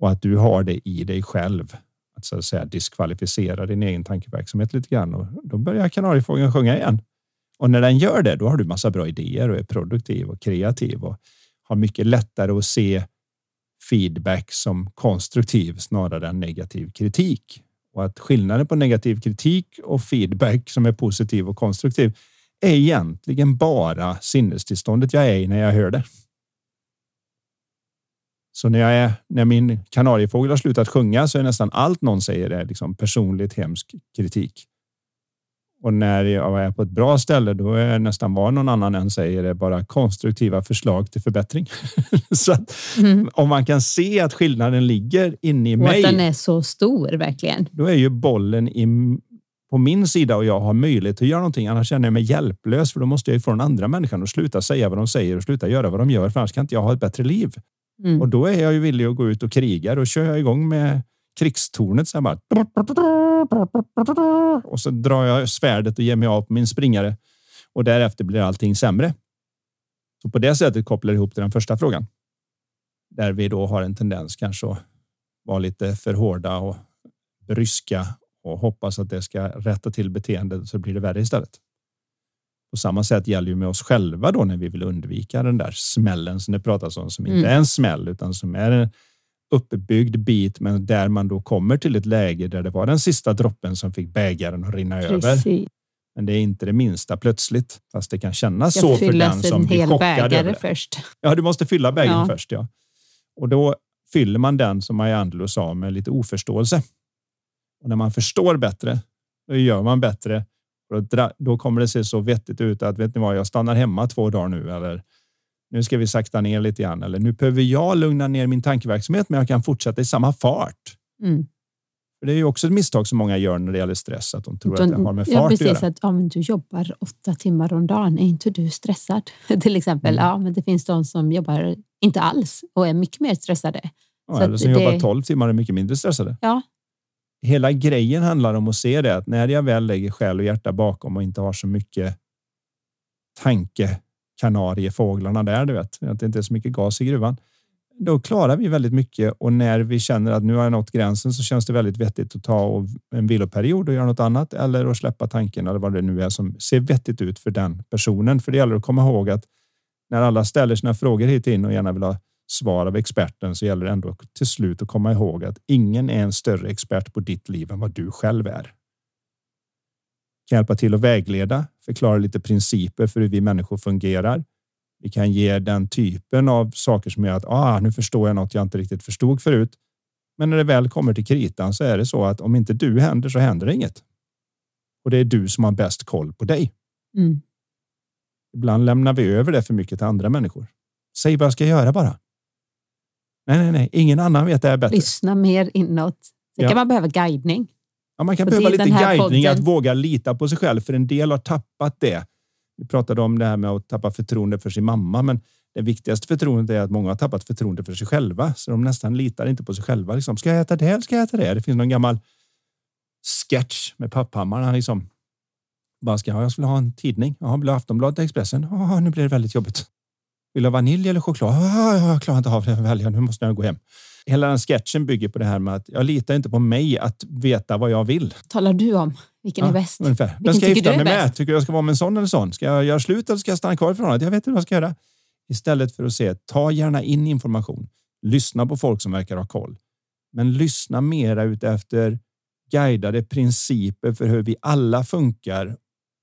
Och att du har det i dig själv att så att säga diskvalificera din egen tankeverksamhet lite grann och då börjar kanariefågeln sjunga igen. Och när den gör det, då har du massa bra idéer och är produktiv och kreativ och har mycket lättare att se feedback som konstruktiv snarare än negativ kritik. Och att skillnaden på negativ kritik och feedback som är positiv och konstruktiv är egentligen bara sinnestillståndet jag är i när jag hör det. Så när jag är när min kanariefågel har slutat sjunga så är nästan allt någon säger är liksom personligt hemsk kritik. Och när jag är på ett bra ställe, då är nästan vad någon annan än säger det bara konstruktiva förslag till förbättring. [LAUGHS] så att, mm. om man kan se att skillnaden ligger inne i och mig. Att den är så stor verkligen. Då är ju bollen i, på min sida och jag har möjlighet att göra någonting. Annars känner jag mig hjälplös för då måste jag ju få den andra människan att sluta säga vad de säger och sluta göra vad de gör. För annars kan inte jag ha ett bättre liv. Mm. Och då är jag ju villig att gå ut och kriga. Då kör jag igång med krigstornet så bara. Och så drar jag svärdet och ger mig av på min springare och därefter blir allting sämre. Så på det sättet kopplar ihop till den första frågan. Där vi då har en tendens kanske att vara lite för hårda och bryska och hoppas att det ska rätta till beteendet så blir det värre istället. På samma sätt gäller ju med oss själva då när vi vill undvika den där smällen som det pratas om som inte mm. är en smäll utan som är uppbyggd bit, men där man då kommer till ett läge där det var den sista droppen som fick bägaren att rinna Precis. över. Men det är inte det minsta plötsligt, fast det kan kännas så för den som blir chockad över det. Först. Ja, du måste fylla bägaren ja. först. Ja. Och då fyller man den som Maja Angelou sa med lite oförståelse. Och när man förstår bättre, då gör man bättre. Och då kommer det se så vettigt ut att vet ni vad, jag stannar hemma två dagar nu eller nu ska vi sakta ner lite grann. Eller nu behöver jag lugna ner min tankeverksamhet, men jag kan fortsätta i samma fart. Mm. För det är ju också ett misstag som många gör när det gäller stress, att de tror de, att det har med fart ja, precis, att göra. Att, ja, men du jobbar åtta timmar om dagen, är inte du stressad? [LAUGHS] Till exempel. Mm. Ja, men det finns de som jobbar inte alls och är mycket mer stressade. Ja, eller som det... jobbar tolv timmar och är mycket mindre stressade. Ja. Hela grejen handlar om att se det, att när jag väl lägger själ och hjärta bakom och inte har så mycket tanke kanariefåglarna där, du vet, att det inte är så mycket gas i gruvan. Då klarar vi väldigt mycket och när vi känner att nu har jag nått gränsen så känns det väldigt vettigt att ta en viloperiod och göra något annat eller att släppa tanken eller vad det nu är som ser vettigt ut för den personen. För det gäller att komma ihåg att när alla ställer sina frågor hit in och gärna vill ha svar av experten så gäller det ändå till slut att komma ihåg att ingen är en större expert på ditt liv än vad du själv är kan hjälpa till att vägleda, förklara lite principer för hur vi människor fungerar. Vi kan ge den typen av saker som gör att ah, nu förstår jag något jag inte riktigt förstod förut. Men när det väl kommer till kritan så är det så att om inte du händer så händer det inget. Och det är du som har bäst koll på dig. Mm. Ibland lämnar vi över det för mycket till andra människor. Säg vad jag ska göra bara. Nej, nej, nej, ingen annan vet det här bättre. Lyssna mer inåt. Sen ja. kan man behöva guidning. Ja, man kan behöva lite guidning podden. att våga lita på sig själv, för en del har tappat det. Vi pratade om det här med att tappa förtroende för sin mamma, men det viktigaste förtroendet är att många har tappat förtroende för sig själva, så de nästan litar inte på sig själva. Liksom, ska jag äta det eller ska jag äta det? Det finns någon gammal sketch med Papphammar. Han liksom bara ska jag skulle ha en tidning. Jag vill ha Aftonbladet Expressen. Oh, nu blir det väldigt jobbigt. Vill du ha vanilj eller choklad? Oh, jag klarar inte av det. Välja. Nu måste jag gå hem hela den sketchen bygger på det här med att jag litar inte på mig att veta vad jag vill. Talar du om? Vilken ja, är bäst? Ungefär. Vem ska jag gifta mig med? Tycker du jag ska vara med en sån eller sån? Ska jag göra slut eller ska jag stanna kvar i förhållandet? Jag vet inte vad jag ska göra. Istället för att se, ta gärna in information. Lyssna på folk som verkar ha koll. Men lyssna mera ut efter guidade principer för hur vi alla funkar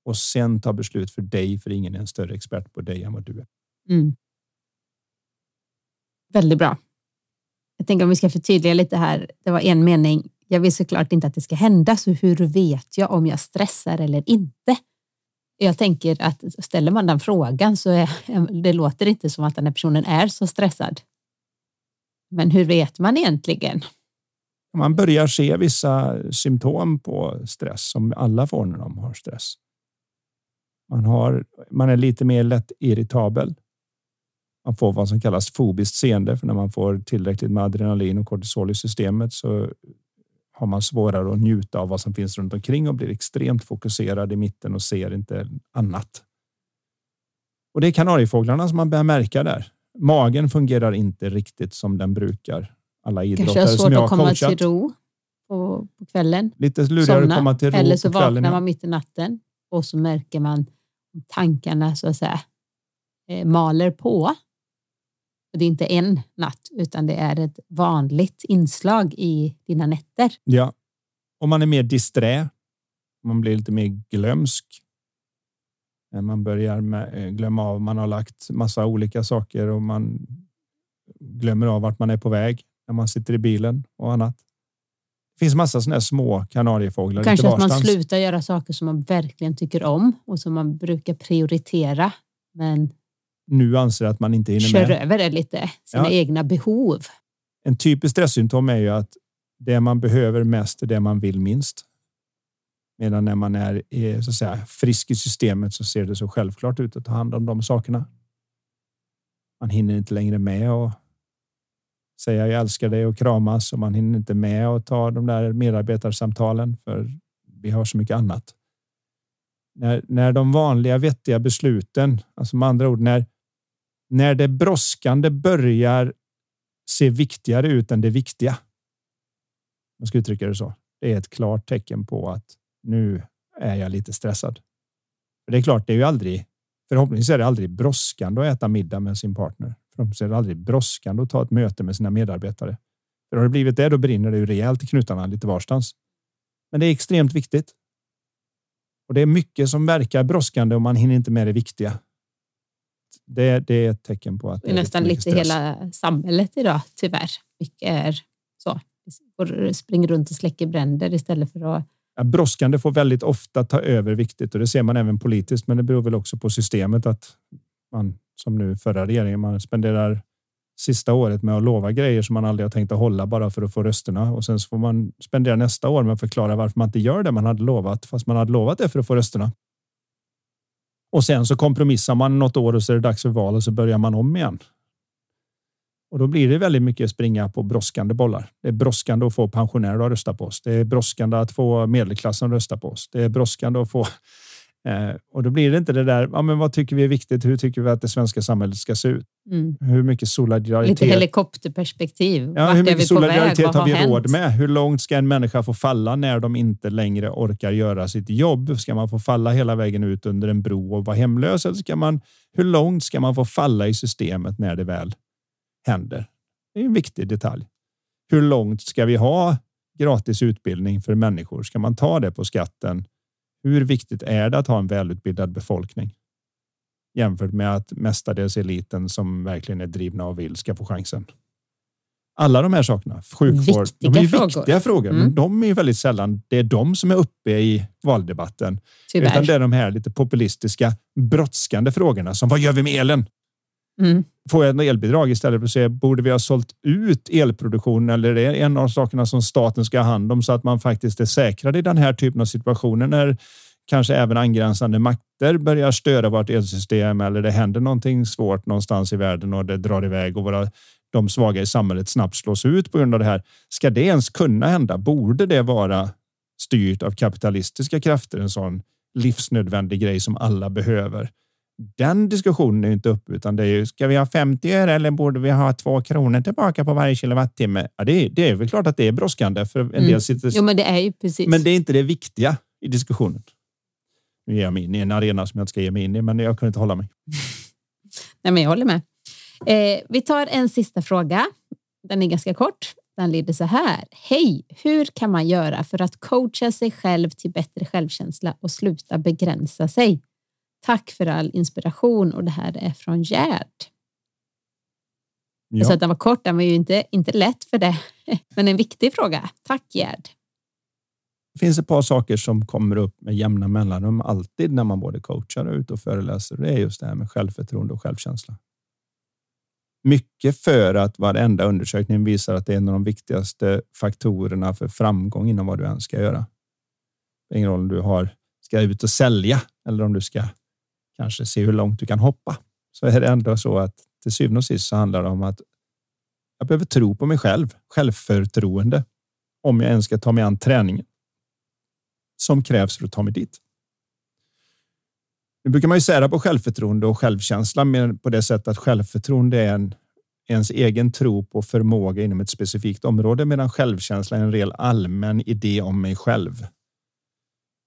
och sen ta beslut för dig, för ingen är en större expert på dig än vad du är. Mm. Väldigt bra. Jag tänker om vi ska förtydliga lite här. Det var en mening. Jag vill såklart inte att det ska hända, så hur vet jag om jag stressar eller inte? Jag tänker att ställer man den frågan så är, [LAUGHS] det låter inte som att den här personen är så stressad. Men hur vet man egentligen? Man börjar se vissa symptom på stress som alla får när de har stress. Man, har, man är lite mer lätt irritabel. Man får vad som kallas fobiskt seende, för när man får tillräckligt med adrenalin och kortisol i systemet så har man svårare att njuta av vad som finns runt omkring och blir extremt fokuserad i mitten och ser inte annat. Och det är kanariefåglarna som man börjar märka där. Magen fungerar inte riktigt som den brukar. Alla idrottare som jag har Kanske svårt att komma till ro på, på kvällen. Lite lurigare att komma till ro Eller så vaknar man mitt i natten och så märker man tankarna så att säga eh, maler på det är inte en natt, utan det är ett vanligt inslag i dina nätter. Ja, och man är mer disträ. Man blir lite mer glömsk. Man börjar med, eh, glömma av. Man har lagt massa olika saker och man glömmer av vart man är på väg när man sitter i bilen och annat. Det finns massa sådana små kanariefåglar. Kanske att man slutar göra saker som man verkligen tycker om och som man brukar prioritera. Men nu anser att man inte hinner kör med. över det lite, sina ja. egna behov. En typisk stresssymptom är ju att det man behöver mest är det man vill minst. Medan när man är så att säga, frisk i systemet så ser det så självklart ut att ta hand om de sakerna. Man hinner inte längre med och säga jag älskar dig och kramas och man hinner inte med och ta de där medarbetarsamtalen för vi har så mycket annat. När, när de vanliga vettiga besluten, alltså med andra ord när, när det brådskande börjar se viktigare ut än det viktiga. Man ska uttrycka det så. Det är ett klart tecken på att nu är jag lite stressad. För det är klart, det är ju aldrig. Förhoppningsvis är det aldrig brådskande att äta middag med sin partner. Förhoppningsvis är det aldrig brådskande att ta ett möte med sina medarbetare. För har det blivit det, då brinner det ju rejält i knutarna lite varstans. Men det är extremt viktigt. Och det är mycket som verkar brådskande och man hinner inte med det viktiga. Det, det är ett tecken på att det är nästan lite stress. hela samhället idag. Tyvärr mycket är så. Vi springer runt och släcker bränder istället för att Ja, brådskande får väldigt ofta ta över viktigt och det ser man även politiskt. Men det beror väl också på systemet att man som nu förra regeringen, man spenderar sista året med att lova grejer som man aldrig har tänkt att hålla bara för att få rösterna och sen så får man spendera nästa år med att förklara varför man inte gör det man hade lovat fast man hade lovat det för att få rösterna. Och sen så kompromissar man något år och så är det dags för val och så börjar man om igen. Och då blir det väldigt mycket springa på brådskande bollar. Det är brådskande att få pensionärer att rösta på oss. Det är brådskande att få medelklassen att rösta på oss. Det är brådskande att få eh, och då blir det inte det där. Ja, men vad tycker vi är viktigt? Hur tycker vi att det svenska samhället ska se ut? Mm. Hur mycket solidaritet? Lite helikopterperspektiv. Ja, hur mycket solidaritet har vi hänt? råd med? Hur långt ska en människa få falla när de inte längre orkar göra sitt jobb? Ska man få falla hela vägen ut under en bro och vara hemlös? Eller ska man? Hur långt ska man få falla i systemet när det väl händer. Det är en viktig detalj. Hur långt ska vi ha gratis utbildning för människor? Ska man ta det på skatten? Hur viktigt är det att ha en välutbildad befolkning? Jämfört med att mestadels eliten som verkligen är drivna och vill ska få chansen. Alla de här sakerna, sjukvård, viktiga de är frågor. viktiga frågor, mm. men de är väldigt sällan. Det är de som är uppe i valdebatten, Tyvärr. utan det är de här lite populistiska, brådskande frågorna som vad gör vi med elen? Mm. Får jag ett elbidrag istället för att säga borde vi ha sålt ut elproduktionen eller är det en av sakerna som staten ska ha hand om så att man faktiskt är säkrad i den här typen av situationer när kanske även angränsande makter börjar störa vårt elsystem eller det händer någonting svårt någonstans i världen och det drar iväg och våra de svaga i samhället snabbt slås ut på grund av det här. Ska det ens kunna hända? Borde det vara styrt av kapitalistiska krafter? En sån livsnödvändig grej som alla behöver den diskussionen är inte uppe, utan det är ju ska vi ha 50 öre eller borde vi ha två kronor tillbaka på varje kilowattimme? Ja, det, är, det är väl klart att det är brådskande för en mm. del sitter. Jo, men det är ju precis. Men det är inte det viktiga i diskussionen. Nu ger jag mig in i en arena som jag inte ska ge mig in i, men jag kunde inte hålla mig. [LAUGHS] Nej, men jag håller med. Eh, vi tar en sista fråga. Den är ganska kort. Den lyder så här. Hej! Hur kan man göra för att coacha sig själv till bättre självkänsla och sluta begränsa sig? Tack för all inspiration och det här är från Gerd. Ja. Så att den var kort, den var ju inte, inte lätt för det, [LAUGHS] men en viktig fråga. Tack Gerd. Det finns ett par saker som kommer upp med jämna mellanrum alltid när man både coachar ute och föreläser. Det är just det här med självförtroende och självkänsla. Mycket för att varenda undersökning visar att det är en av de viktigaste faktorerna för framgång inom vad du än ska göra. Ingen roll om du har, ska ut och sälja eller om du ska kanske se hur långt du kan hoppa. Så är det ändå så att till syvende och sist så handlar det om att jag behöver tro på mig själv, självförtroende om jag ens ska ta mig an träningen som krävs för att ta mig dit. Nu brukar man ju sära på självförtroende och självkänsla men på det sättet att självförtroende är en ens egen tro på förmåga inom ett specifikt område medan självkänsla är en rejäl allmän idé om mig själv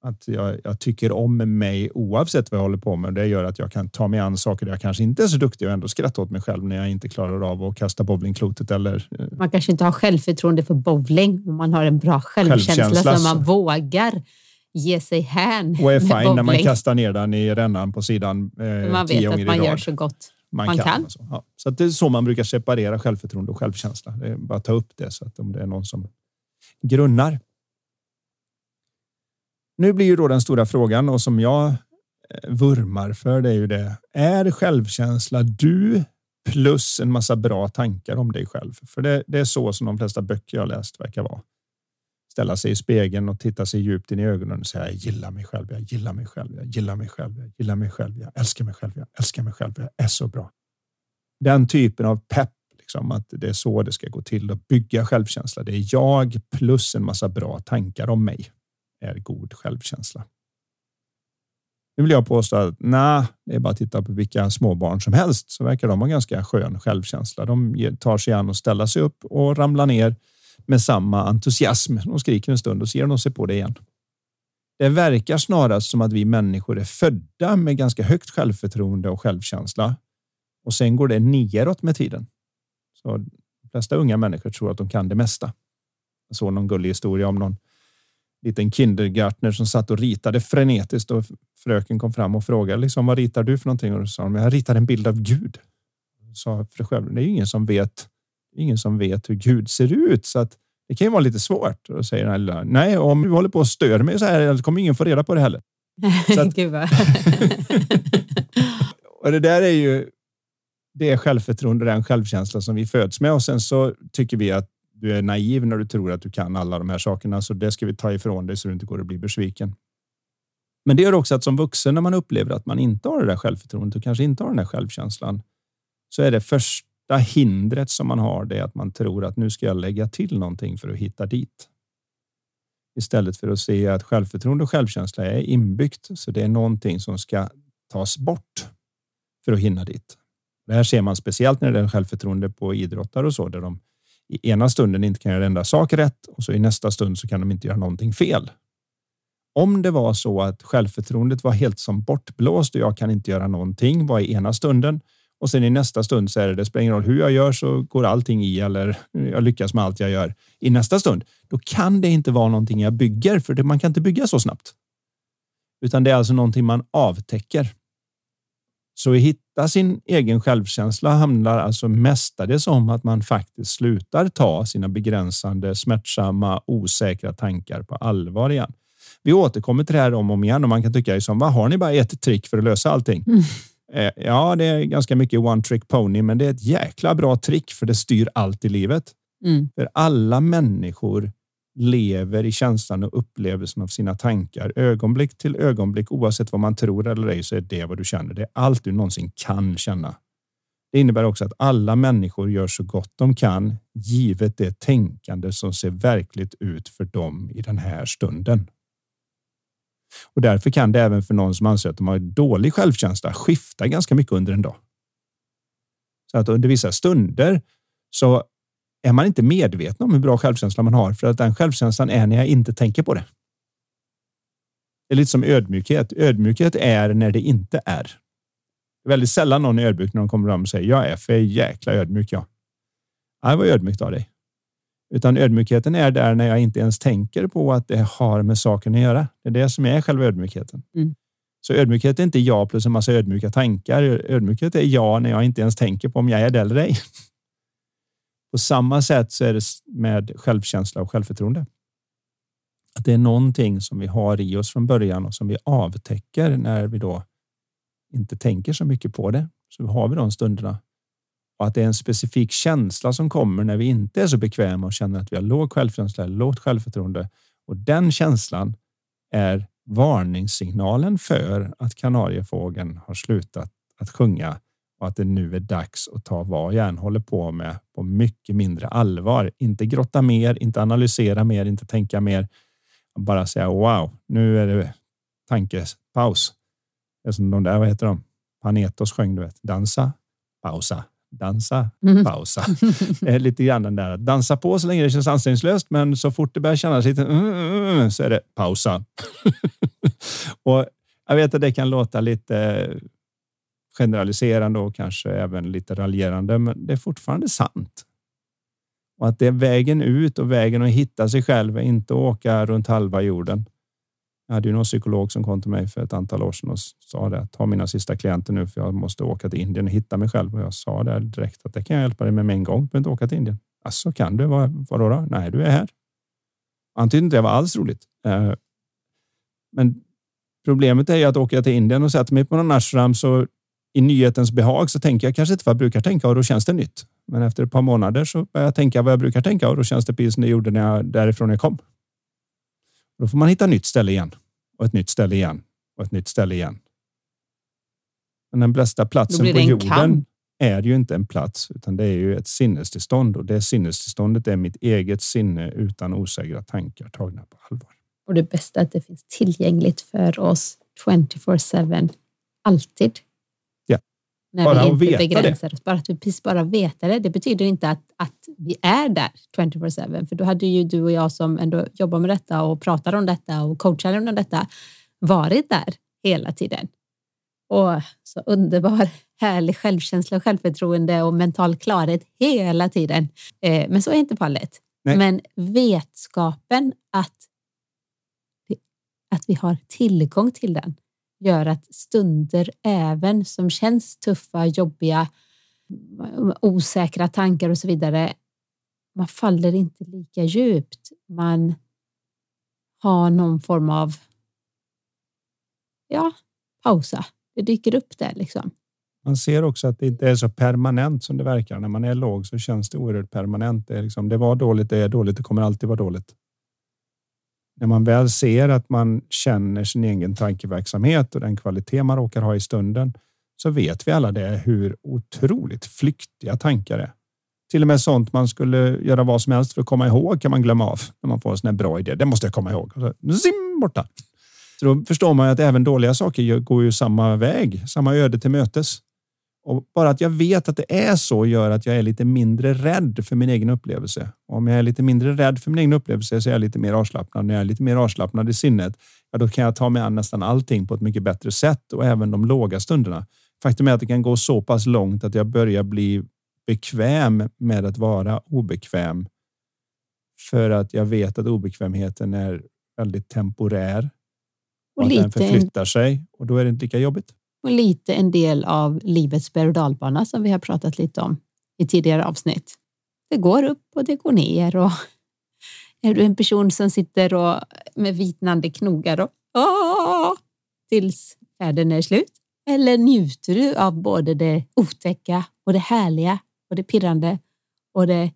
att jag, jag, tycker om mig oavsett vad jag håller på med. Det gör att jag kan ta mig an saker där jag kanske inte är så duktig och ändå skratta åt mig själv när jag inte klarar av att kasta bowlingklotet. Eller, eh, man kanske inte har självförtroende för bowling, men man har en bra självkänsla, självkänsla så man vågar ge sig hän. Och är fine när man kastar ner den i rännan på sidan eh, Man vet att man gör så gott man, man kan. kan. Så. Ja. så det är så man brukar separera självförtroende och självkänsla. Det är bara att ta upp det så att om det är någon som grunnar. Nu blir ju då den stora frågan och som jag eh, vurmar för det är ju det. Är självkänsla du plus en massa bra tankar om dig själv? För det, det är så som de flesta böcker jag läst verkar vara. Ställa sig i spegeln och titta sig djupt in i ögonen och säga jag gillar mig själv, jag gillar mig själv, jag gillar mig själv, jag gillar mig själv, jag älskar mig själv, jag älskar mig själv, jag är så bra. Den typen av pepp, liksom, att det är så det ska gå till att bygga självkänsla. Det är jag plus en massa bra tankar om mig är god självkänsla. Nu vill jag påstå att nej, det är bara att titta på vilka småbarn som helst så verkar de ha ganska skön självkänsla. De tar sig an och ställa sig upp och ramla ner med samma entusiasm. De skriker en stund och ser de sig på det igen. Det verkar snarast som att vi människor är födda med ganska högt självförtroende och självkänsla och sen går det neråt med tiden. Så de flesta unga människor tror att de kan det mesta. Jag såg någon gullig historia om någon liten kindergartner som satt och ritade frenetiskt och fröken kom fram och frågade liksom, vad ritar du för någonting? Och då sa de, jag ritar en bild av Gud. Sa för själv, det är ingen som vet. Ingen som vet hur Gud ser ut så att det kan ju vara lite svårt. Och då säger den lilla, nej, om du håller på att störa mig så här så kommer ingen få reda på det heller. [LAUGHS] Så att, [LAUGHS] och det där är ju det är självförtroende, den självkänsla som vi föds med och sen så tycker vi att du är naiv när du tror att du kan alla de här sakerna, så det ska vi ta ifrån dig så du inte går och blir besviken. Men det gör också att som vuxen när man upplever att man inte har det där självförtroendet och kanske inte har den där självkänslan, så är det första hindret som man har det att man tror att nu ska jag lägga till någonting för att hitta dit. Istället för att se att självförtroende och självkänsla är inbyggt, så det är någonting som ska tas bort för att hinna dit. Det här ser man speciellt när det är självförtroende på idrottare och så, där de i ena stunden inte kan göra en enda sak rätt och så i nästa stund så kan de inte göra någonting fel. Om det var så att självförtroendet var helt som bortblåst och jag kan inte göra någonting var i ena stunden och sen i nästa stund så är det, det spelar ingen roll hur jag gör så går allting i eller [LAUGHS] jag lyckas med allt jag gör i nästa stund. Då kan det inte vara någonting jag bygger för det, man kan inte bygga så snabbt. Utan det är alltså någonting man avtäcker. Så att hitta sin egen självkänsla handlar alltså mestadels om att man faktiskt slutar ta sina begränsande, smärtsamma, osäkra tankar på allvar igen. Vi återkommer till det här om och om igen och man kan tycka som vad har ni bara ett trick för att lösa allting? Mm. Eh, ja, det är ganska mycket one trick pony, men det är ett jäkla bra trick för det styr allt i livet. Mm. För alla människor lever i känslan och upplevelsen av sina tankar ögonblick till ögonblick. Oavsett vad man tror eller ej så är det vad du känner. Det är allt du någonsin kan känna. Det innebär också att alla människor gör så gott de kan givet det tänkande som ser verkligt ut för dem i den här stunden. Och därför kan det även för någon som anser att de har dålig självkänsla skifta ganska mycket under en dag. Så att under vissa stunder så är man inte medveten om hur bra självkänsla man har för att den självkänslan är när jag inte tänker på det. Det är lite som ödmjukhet. Ödmjukhet är när det inte är. Det är väldigt sällan någon är ödmjuk när de kommer fram och säger jag är för jäkla ödmjuk. Ja, det var ödmjukt av dig. Utan ödmjukheten är där när jag inte ens tänker på att det har med saken att göra. Det är det som är själva ödmjukheten. Mm. Så ödmjukhet är inte jag plus en massa ödmjuka tankar. Ödmjukhet är jag när jag inte ens tänker på om jag är det eller ej. På samma sätt så är det med självkänsla och självförtroende. Att det är någonting som vi har i oss från början och som vi avtäcker när vi då inte tänker så mycket på det. Så har vi de stunderna och att det är en specifik känsla som kommer när vi inte är så bekväma och känner att vi har låg självkänsla lågt självförtroende. Och den känslan är varningssignalen för att kanariefågeln har slutat att sjunga och att det nu är dags att ta vad jag än håller på med på mycket mindre allvar. Inte grotta mer, inte analysera mer, inte tänka mer. Bara säga wow, nu är det tankepaus. Det är som de där, vad heter de? Panetos sjöng, du vet. Dansa, pausa, dansa, mm. pausa. Mm. lite grann den där dansa på så länge det känns ansträngningslöst, men så fort det börjar kännas lite mm, mm så är det pausa. [LAUGHS] och jag vet att det kan låta lite generaliserande och kanske även lite raljerande, men det är fortfarande sant. Och att det är vägen ut och vägen att hitta sig själv, inte åka runt halva jorden. Jag hade ju någon psykolog som kom till mig för ett antal år sedan och sa det att ta mina sista klienter nu för jag måste åka till Indien och hitta mig själv. Och jag sa det direkt att det kan jag hjälpa dig med med en gång. Du behöver inte åka till Indien. Alltså kan du? Vad, vadå då? Nej, du är här. Han tyckte inte det var alls roligt. Eh, men problemet är ju att åka till Indien och sätta mig på någon ashram så i nyhetens behag så tänker jag kanske inte vad jag brukar tänka och då känns det nytt. Men efter ett par månader så börjar jag tänka vad jag brukar tänka och då känns det precis som det gjorde när jag, därifrån jag kom. Då får man hitta nytt ställe igen och ett nytt ställe igen och ett nytt ställe igen. Men den bästa platsen på jorden kamp. är ju inte en plats, utan det är ju ett sinnestillstånd och det sinnestillståndet är mitt eget sinne utan osäkra tankar tagna på allvar. Och det bästa är att det finns tillgängligt för oss 24-7, alltid. När bara vi inte veta begränsar det. oss. Bara att vi precis bara vet det. Det betyder inte att, att vi är där 24-7, för då hade ju du och jag som ändå jobbar med detta och pratar om detta och coachar om detta varit där hela tiden. Och så underbar, [LAUGHS] härlig självkänsla och självförtroende och mental klarhet hela tiden. Eh, men så är inte fallet. Nej. Men vetskapen att, att vi har tillgång till den gör att stunder även som känns tuffa, jobbiga, osäkra tankar och så vidare, man faller inte lika djupt. Man har någon form av ja, pausa. Det dyker upp där liksom. Man ser också att det inte är så permanent som det verkar. När man är låg så känns det oerhört permanent. Det, är liksom, det var dåligt, det är dåligt, det kommer alltid vara dåligt. När man väl ser att man känner sin egen tankeverksamhet och den kvalitet man råkar ha i stunden så vet vi alla det hur otroligt flyktiga tankar är. Till och med sånt man skulle göra vad som helst för att komma ihåg kan man glömma av när man får en sån här bra idé. Det måste jag komma ihåg. Och så, zim, borta. Så då förstår man att även dåliga saker går ju samma väg, samma öde till mötes. Och bara att jag vet att det är så gör att jag är lite mindre rädd för min egen upplevelse. Och om jag är lite mindre rädd för min egen upplevelse så är jag lite mer avslappnad. När jag är lite mer avslappnad i sinnet, ja, då kan jag ta mig an nästan allting på ett mycket bättre sätt och även de låga stunderna. Faktum är att det kan gå så pass långt att jag börjar bli bekväm med att vara obekväm. För att jag vet att obekvämheten är väldigt temporär och, och att den förflyttar sig och då är det inte lika jobbigt. Och lite en del av livets berg och dalbana som vi har pratat lite om i tidigare avsnitt. Det går upp och det går ner och [LAUGHS] är du en person som sitter och med vitnande knogar och åh, tills färden är slut? Eller njuter du av både det otäcka och det härliga och det pirrande och det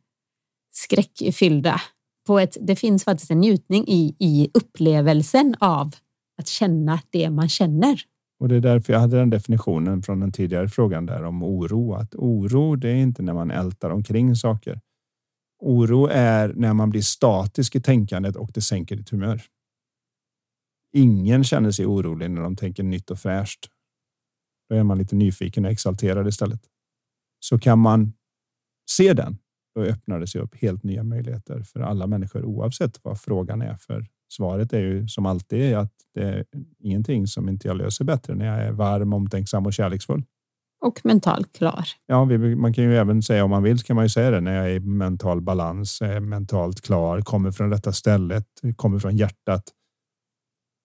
skräckfyllda? På ett, det finns faktiskt en njutning i, i upplevelsen av att känna det man känner. Och det är därför jag hade den definitionen från den tidigare frågan där om oro. Att oro, det är inte när man ältar omkring saker. Oro är när man blir statisk i tänkandet och det sänker ditt humör. Ingen känner sig orolig när de tänker nytt och fräscht. Då är man lite nyfiken och exalterad istället. Så kan man se den, då öppnar det sig upp helt nya möjligheter för alla människor oavsett vad frågan är för Svaret är ju som alltid att det är ingenting som inte jag löser bättre när jag är varm, omtänksam och kärleksfull. Och mentalt klar. Ja, man kan ju även säga om man vill så kan man ju säga det när jag är i mental balans, mentalt klar, kommer från rätta stället, kommer från hjärtat.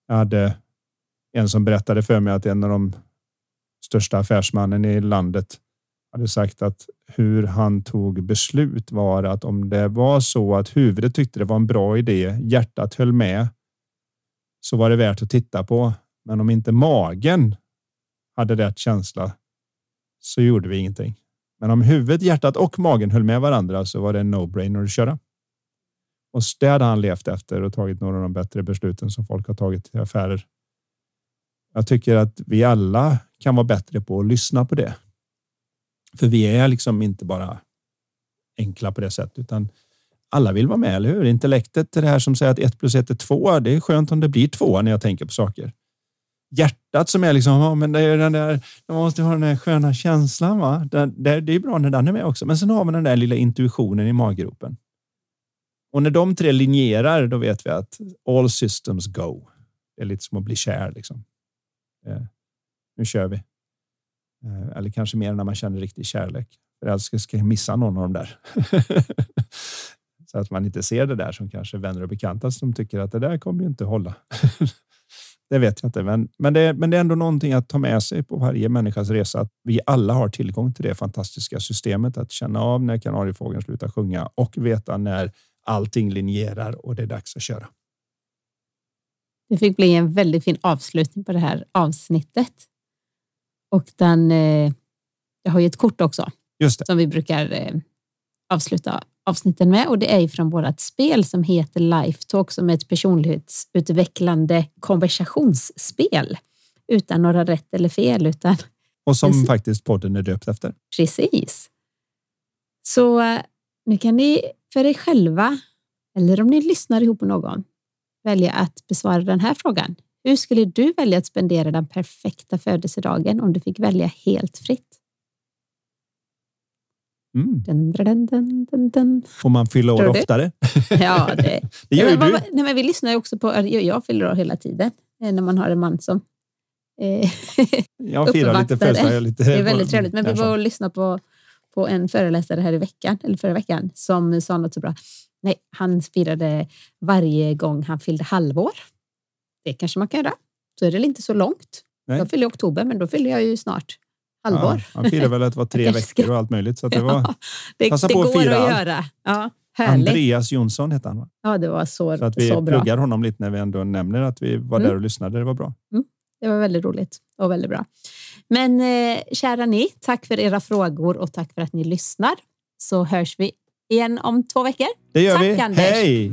Jag hade en som berättade för mig att en av de största affärsmannen i landet hade sagt att hur han tog beslut var att om det var så att huvudet tyckte det var en bra idé, hjärtat höll med, så var det värt att titta på. Men om inte magen hade rätt känsla så gjorde vi ingenting. Men om huvudet, hjärtat och magen höll med varandra så var det en no-brainer att köra. Och det hade han levt efter och tagit några av de bättre besluten som folk har tagit i affärer. Jag tycker att vi alla kan vara bättre på att lyssna på det. För vi är liksom inte bara enkla på det sättet, utan alla vill vara med, eller hur? Intellektet är det här som säger att ett plus ett är två. Det är skönt om det blir två när jag tänker på saker. Hjärtat som är liksom, ja, men det är den där, man måste ha den där sköna känslan. Va? Det, det, det är bra när den är med också. Men sen har man den där lilla intuitionen i maggropen. Och när de tre linjerar, då vet vi att all systems go. Det är lite som att bli kär. Liksom. Eh, nu kör vi. Eh, eller kanske mer när man känner riktig kärlek. För ska missa någon av dem där. [LAUGHS] så att man inte ser det där som kanske vänner och bekanta som tycker att det där kommer ju inte hålla. [LAUGHS] det vet jag inte, men, men, det, men det är ändå någonting att ta med sig på varje människas resa. Att vi alla har tillgång till det fantastiska systemet att känna av när kanariefågeln slutar sjunga och veta när allting linjerar och det är dags att köra. Det fick bli en väldigt fin avslutning på det här avsnittet. Och den, eh, jag har ju ett kort också som vi brukar eh, avsluta avsnitten med och det är från vårt spel som heter Lifetalk som är ett personlighetsutvecklande konversationsspel utan några rätt eller fel utan Och som Precis. faktiskt podden är döpt efter. precis. Så eh, nu kan ni för er själva eller om ni lyssnar ihop med någon välja att besvara den här frågan. Hur skulle du välja att spendera den perfekta födelsedagen om du fick välja helt fritt? Mm. Dun, dun, dun, dun. Får man fylla år oftare? [LAUGHS] Ja, det, [LAUGHS] Det gör ju men, du. nej, men vi lyssnar ju också på, jag, jag fyller år hela tiden eh, när man har en man som eh, [LAUGHS] Jag firar lite uppvaktare. födelsedag. jag Lite Det är väldigt trevligt. Men vi var och lyssnade på, på en föreläsare här i veckan, eller förra veckan, som sa något så bra. Nej, han firade varje gång han fyllde halvår. Det kanske man kan göra. Så är det inte så långt. Nej. Jag fyller i oktober, men då fyller jag ju snart halvår. Ja, han firade väl [LAUGHS] att det var tre veckor och allt möjligt. Så det [LAUGHS] var Ja, det Passa det på att fira att allt. göra. Ja, härligt. Andreas Jonsson hette han. Va? Ja, det var så, Så att vi så bra. pluggar honom lite när vi ändå nämner att vi var Mm. där och lyssnade. Det var bra. Det var väldigt roligt och väldigt bra. Men eh, kära ni, tack för era frågor och tack för att ni lyssnar. Så hörs vi igen om två veckor. Det gör Tack, vi. Anders. Hej!